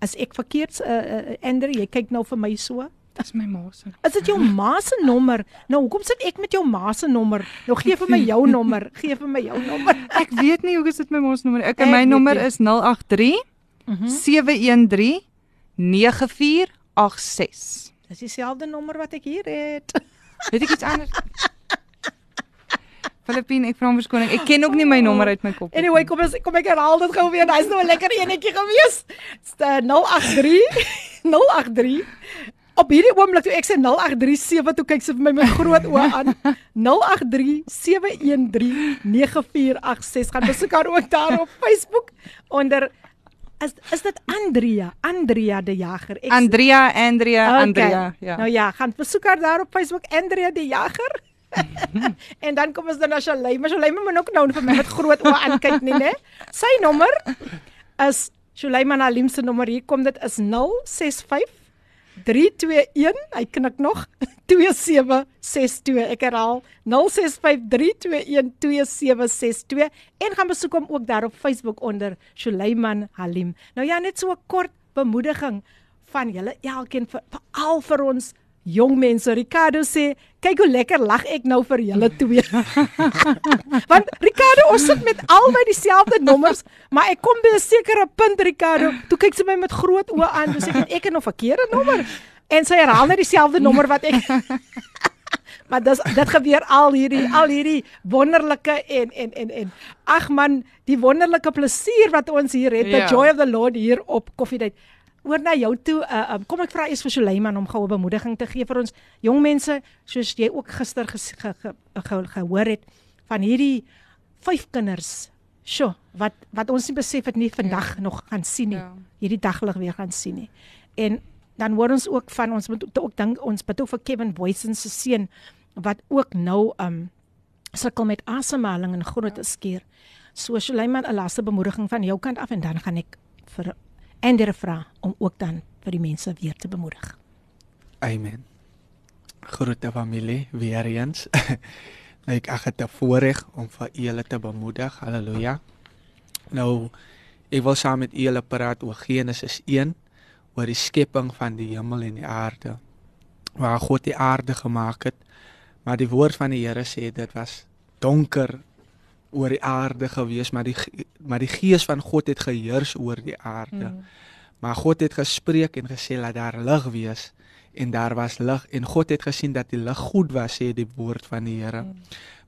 As ek verkeerd uh, uh, Andrea, jy kyk nou vir my so. Dis my ma se. Is dit jou ma se nommer? Nou hoekom sit ek met jou ma se nommer? Nou gee vir my jou nommer. [LAUGHS] Gee vir my jou nommer. [LAUGHS] Ek weet nie hoe is dit my ma se nommer. Ek Ek my nommer is 083 Mhm. 713 9486. Dis dieselfde nommer wat ek hier het. Weet ek iets anders? [LAUGHS] Filippine, ek vra om verskoning. Ek ken ook nie my nommer uit my kop. nie. Anyway, kom ons kom ek herhaal dit gou weer. Hy's nou 'n lekker enetjie gewees. St- 083 083 Op hierdie oomblik toe ek sê 0837 toe kyk sy vir my met groot oë aan. [LAUGHS] 0837139486 gaan besoek haar ook daar op Facebook onder is is dit Andrea, Andrea de Jager. Ek Andrea, Andrea, Okay. Andrea, ja. Nou ja, gaan besoek haar daar op Facebook Andrea de Jager. [LAUGHS] en dan kom ons dan na Shalay, maar Shalay moet ook nou vir my met groot oë aankyk nie, né? Sy nommer is Shulayman Alim se nommer. Hier kom dit is 065 321 hy knik nog. [LAUGHS] 2762 ek herhaal 0653212762 en gaan besoek hom ook daar op Facebook onder Shulayman Halim. Nou ja, net so 'n kort bemoediging van julle elkeen vir veral vir ons jong mense. Ricardo sê, kyk hoe lekker lag ek nou vir julle twee. [LAUGHS] Want Ricardo, ons sit met albei dieselfde nommers, maar ek kom by 'n sekere punt Ricardo, toe kyk sy my met groot oë aan, toe sê ek ek het 'n verkeerde nommer en sy herhaal net dieselfde nommer wat ek [LAUGHS] maar dis dit gebeur al hierdie al hierdie wonderlike en en en en ag man, die wonderlike plesier wat ons hier het, the Ja. joy of the Lord hier op Koffiedייט. Oor na jou toe, uh, um, kom ek vra eers vir Suleiman om goue bemoediging te gee vir ons jong mense, soos jy ook gister ges, ge, ge, ge, gehoor het van hierdie vyf kinders. Sjoe, wat wat ons nie besef het nie vandag ja. nog gaan sien nie. Ja. Hierdie daglig weer gaan sien nie. En dan hoor ons ook van ons moet ook dink ons bid ook vir Kevin Boysen se seun wat ook nou um sukkel met asemhaling en groot skeer. So Suleiman 'n laaste bemoediging van jou kant af en dan gaan ek vir Ander vra om ook dan vir die mense weer te bemoedig. Amen. Groete familie, weer eens. [LAUGHS] ek ag het 'n voorreg om vir julle te bemoedig. Halleluja. Nou ek wil saam met julle praat oor Genesis 1 oor die skepping van die hemel en die aarde. Waar God die aarde gemaak het. Maar die woord van die Here sê dit was donker oor die aarde gewees, maar die maar die gees van God het geheers oor die aarde. Mm. Maar God het gespreek en gesê laat daar lig wees en daar was lig en God het gesien dat die lig goed was sê die woord van die Here. Mm.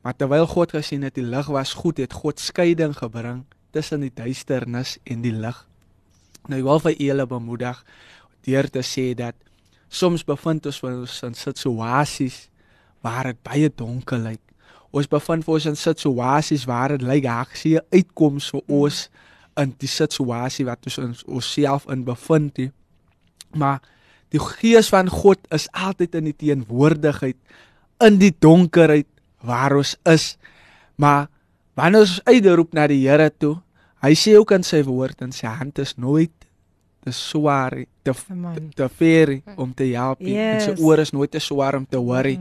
Maar terwyl God gesien het die lig was goed, het God skeiding gebring tussen die duisternis en die lig. Nou ek wil vir julle bemoedig deur te sê dat soms bevind ons ons in situasies waar dit baie donker lyk. Ons bevind ons in situasies waar dit lyk daar sien 'n uitkoms vir ons in die situasie wat ons ons onsself in bevind. Nie. Maar die gees van God is altyd in die teenwoordigheid in die donkerheid waar ons is. Maar wanneer ons uitroep na die Here toe, hy sê ook in sy woord en sy hand is nooit te swaar, te Amen. te ver om te help. nie, En sy Yes. oor is nooit te swaar om te hoor. nie.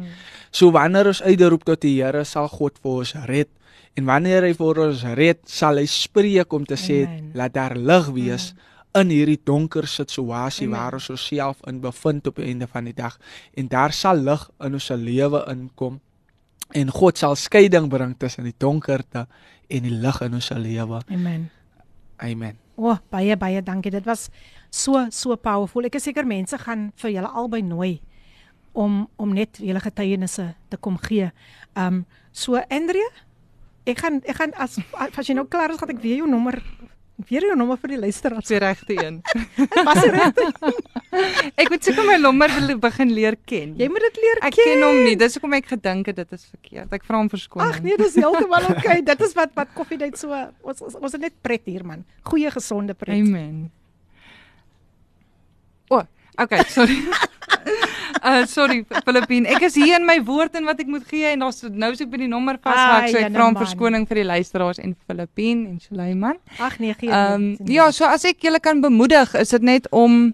So wanneer ons uitroep tot die Here, sal God vir ons red. En wanneer hy vir ons red, sal hy spreek om te sê Amen. laat daar lig wees in hierdie donker situasie waar ons osself in bevind op die einde van die dag. En daar sal lig in ons lewe inkom. En God sal skeiding bring tussen die donkerte en die lig in ons lewe. Amen. Amen. O, oh, baie baie dankie. Dit was so so powerful. Ek is seker mense gaan vir julle albei nooi om om net julle getuienisse te kom gee. Um so Andrea, ek gaan ek gaan as as jy nou klaar is, gaan ek weer jou nommer weer jou nommer vir die luisteraars. Die regte een. [LAUGHS] Was dit reg? [LAUGHS] Ek moet seker my nommer wil begin leer ken. Jy moet dit leer Ek ken hom nie. Dis hoekom ek gedink het dit is verkeerd. Ek vra hom verskoning. Ag nee, dis heeltemal [LAUGHS] oukei. Dit is wat wat koffiedייט so ons ons, ons het net pret hier man. Goeie gesonde pret. Amen. Okay, sorry. Uh [LAUGHS] sorry Filippine. Ek is hier in my woord en wat ek moet gee en daar's nou is ek by die nommer vasgehak Ai, so ek jene vra om verskoning vir die luisteraars en Filippine en Suleiman. Ag nee, gee. Ehm jy. ja, so as ek julle kan bemoedig, is dit net om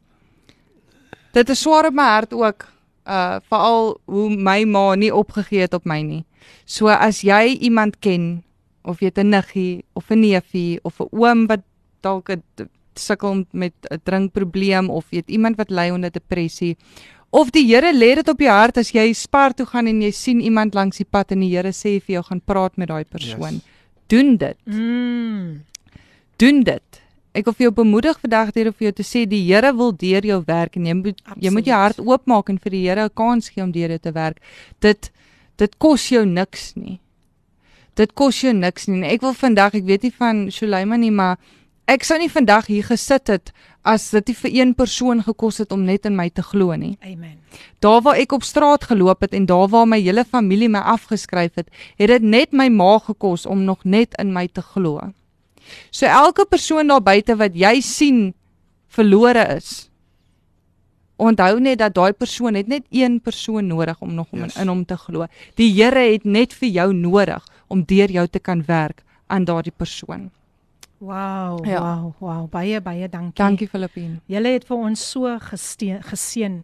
dit is swaar op my hart ook uh veral hoe my ma nie opgegee het op my nie. So as jy iemand ken of jy 'n niggie of 'n neefie of 'n oom wat dalk 'n sukkel met 'n drinkprobleem of het iemand wat ly onder depressie of die Here lê dit op jou hart as jy spar toe gaan en jy sien iemand langs die pad en die Here sê vir jou gaan praat met daai persoon. Yes. Doen dit Mm. doen dit. Ek wil vir jou bemoedig vandag deur vir jou te sê die Here wil deur jou werk en jy moet jy moet jou hart oopmaak en vir die Here 'n kans gee om deur jou te werk. Dit dit kos jou niks nie. Dit kos jou niks nie. En ek wil vandag, ek weet nie van Suleiman nie, maar ek sou nie vandag hier gesit het as dit nie vir een persoon gekos het om net in my te glo nie. Amen. Daar waar ek op straat geloop het en daar waar my hele familie my afgeskryf het, het dit net my ma gekos om nog net in my te glo. So elke persoon daar buite wat jy sien verlore is. Onthou net dat daai persoon het net een persoon nodig om nog om Yes. in, hom te glo. Die Here het net vir jou nodig om deur jou te kan werk aan daardie persoon. Wow, Ja. wow, wow. Baie baie dankie. Dankie Filippine. Julle het vir ons so gesteen, geseën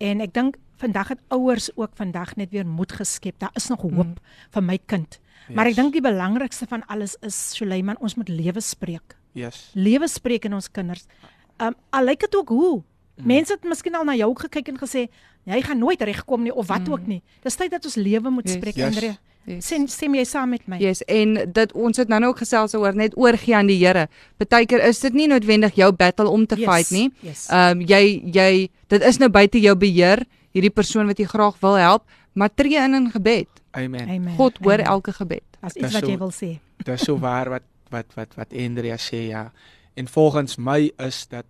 en ek dink vandag het ouers ook vandag net weer moed geskep. Daar is nog hoop mm. vir my kind. Yes. Maar ek Yes. dink die belangrikste van alles is Suleiman, ons moet lewe spreek. Yes. Lewe spreek in ons kinders. Um al lyk dit ook hoe. Mm. Mense het miskien al na jou gekyk en gesê jy gaan nooit regkom nie of wat mm. ook nie. Dis tyd dat ons lewe moet Yes. spreek, Yes. Andre. Yes. Stem stem jy saam met my? Yes, en dit ons het nou nou ook gesels oor net oorgie aan die Here. Partykeer is dit nie noodwendig jou battle om te Yes, fight nie. yes. Ehm um, jy jy dit is nou buite jou beheer. hierdie persoon wat jy graag wil help, maar tree in in gebed. Amen. Amen. God hoor Amen. elke gebed. As iets wat jy wil sê. [LAUGHS] Dit is so waar wat wat wat wat Andrea sê ja. En volgens my is dat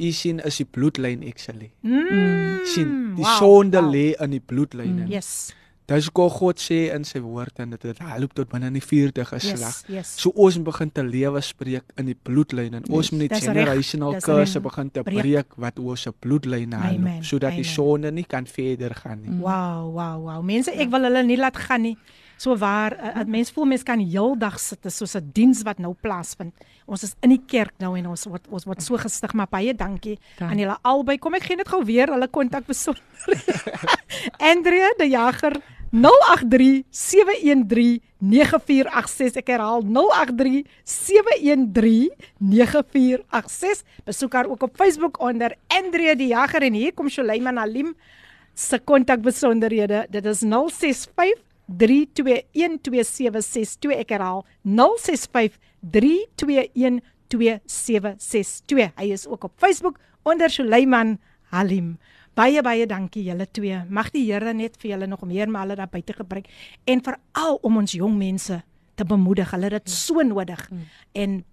u sien is die bloedlyn actually. Mm. sien die wow, sonde wow. lê in die bloedlyne. Mm. Yes. Dis hoekom God sê in sy woord en dit het loop tot binne in die 40 geslag. Yes. Yes. So ons moet begin te lewe spreek in die bloedlyn en ons Yes. moet die Dis reg, generational curse begin te Breek. breek wat ons se bloedlyne Amen, aanloop sodat die sonde nie kan verder gaan nie. Wow, wow, wow. Mense, ek wil hulle nie laat gaan nie. So waar uh, mense voel mense kan heeldag sit is soos 'n diens wat nou plaasvind. Ons is in die kerk nou en ons word ons word so gestig, maar baie dankie Dank. aan julle albei. Kom ek gee net gou weer hulle kontak besonderhede. [LAUGHS] Andrea De Jager 083 713 9486 ek herhaal 083 713 9486 besoek haar ook op Facebook onder Andrea De Jager en hier kom Shuleiman Alim se kontak besonderhede dit is 065 3212762 ek herhaal 065 3212762 hy is ook op Facebook onder Shuleiman Halim baie baie dankie julle twee. Mag die Here net vir julle nog meer male daar buite gebruik en veral om ons jong mense te bemoedig. Hulle het dit so nodig. En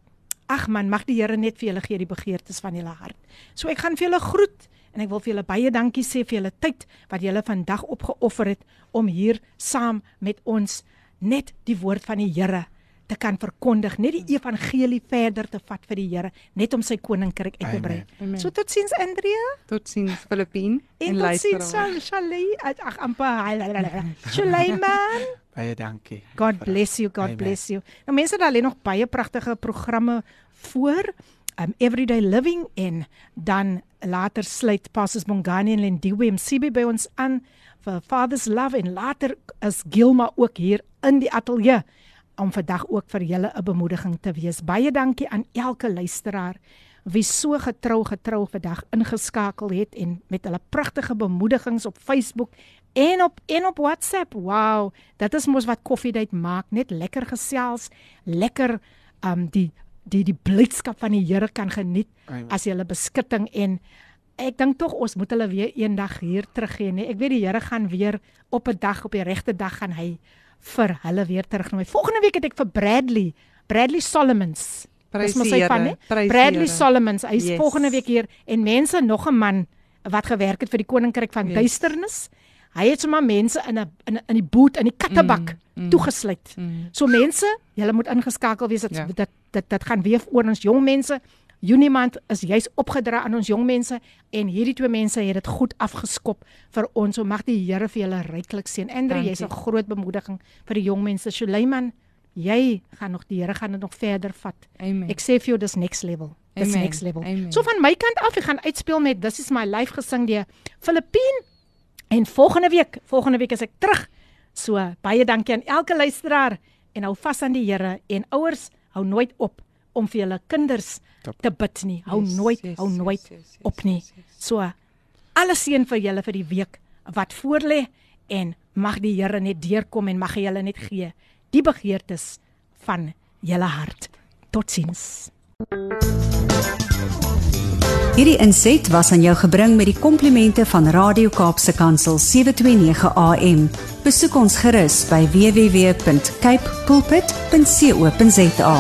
ag man mag die Here net vir julle gee die begeertes van julle hart. So ek gaan vir julle groet en ek wil vir julle baie dankie sê vir julle tyd wat julle vandag opgeoffer het om hier saam met ons net die woord van die Here te kan verkondig, net die evangelie verder te vat vir die Here, net om sy koninkryk uit te brei. So totsiens Andrea Totsiens Filippien en totsiens Shal- Shalay ag amper Shalaiman. Baie dankie. God bless you, God Amen. bless you. Nou mense, daar lê nog baie pragtige programme voor. Um Everyday Living en dan later sluit Pastors Bongani en Lendiwe MCB by ons aan vir Father's Love en later is Gilma ook hier in die ateljee om vandag ook vir julle 'n bemoediging te wees. Baie dankie aan elke luisteraar wie so getrou getrou vandag ingeskakel het en met hulle pragtige bemoedigings op Facebook en op en op WhatsApp. Wow, dit is mos wat koffiedייט maak, net lekker gesels, lekker um die die die blydskap van die Here kan geniet Amen. as jy hulle beskutting en ek dink tog ons moet hulle weer eendag hier teruggee, nee. Ek weet die Here gaan weer op 'n dag op die regte dag gaan hy vir hulle weer terugnooi. Volgende week het ek vir Bradley, Bradley Solomons. Prys mos sy van, hè? Bradley Here. Solomons. Hy's Yes. volgende week hier en mense nog 'n man wat gewerk het vir die koninkryk van Yes. duisternis. Hy het sommer mense in 'n in in die boot in die kattebak Mm, mm, toegesluit. mm. So mense, julle moet ingeskakel wees dat Ja. dit dit dit gaan weer oor ons jong mense. Unimand is juis opgedra aan ons jong mense en hierdie twee mense het dit goed afgeskop vir ons. So mag die Here vir julle ryklik seën. Andre, jy's 'n groot bemoediging vir die jong mense. Suleiman, jy gaan nog die Here gaan dit nog verder vat. Amen. Ek sê vir jou dis next level. Dis Amen. next level. Amen. So van my kant af, ek gaan uitspeel met This is my life gesing deur Filippien en volgende week, volgende week is ek terug. So baie dankie aan elke luisteraar en hou vas aan die Here en ouers hou nooit op om vir julle kinders Top. te bid nie. Hou Yes, nooit, yes, hou yes, nooit yes, yes, op nie. yes, yes. So alles seën vir julle vir die week wat voorlê en mag die Here net deurkom en mag hy julle net gee die begeertes van julle hart. Totsiens. Hierdie inset was aan jou gebring met die komplimente van Radio Kaapse Kansel 729 AM. Besoek ons gerus by www.cape pulpit.co.za.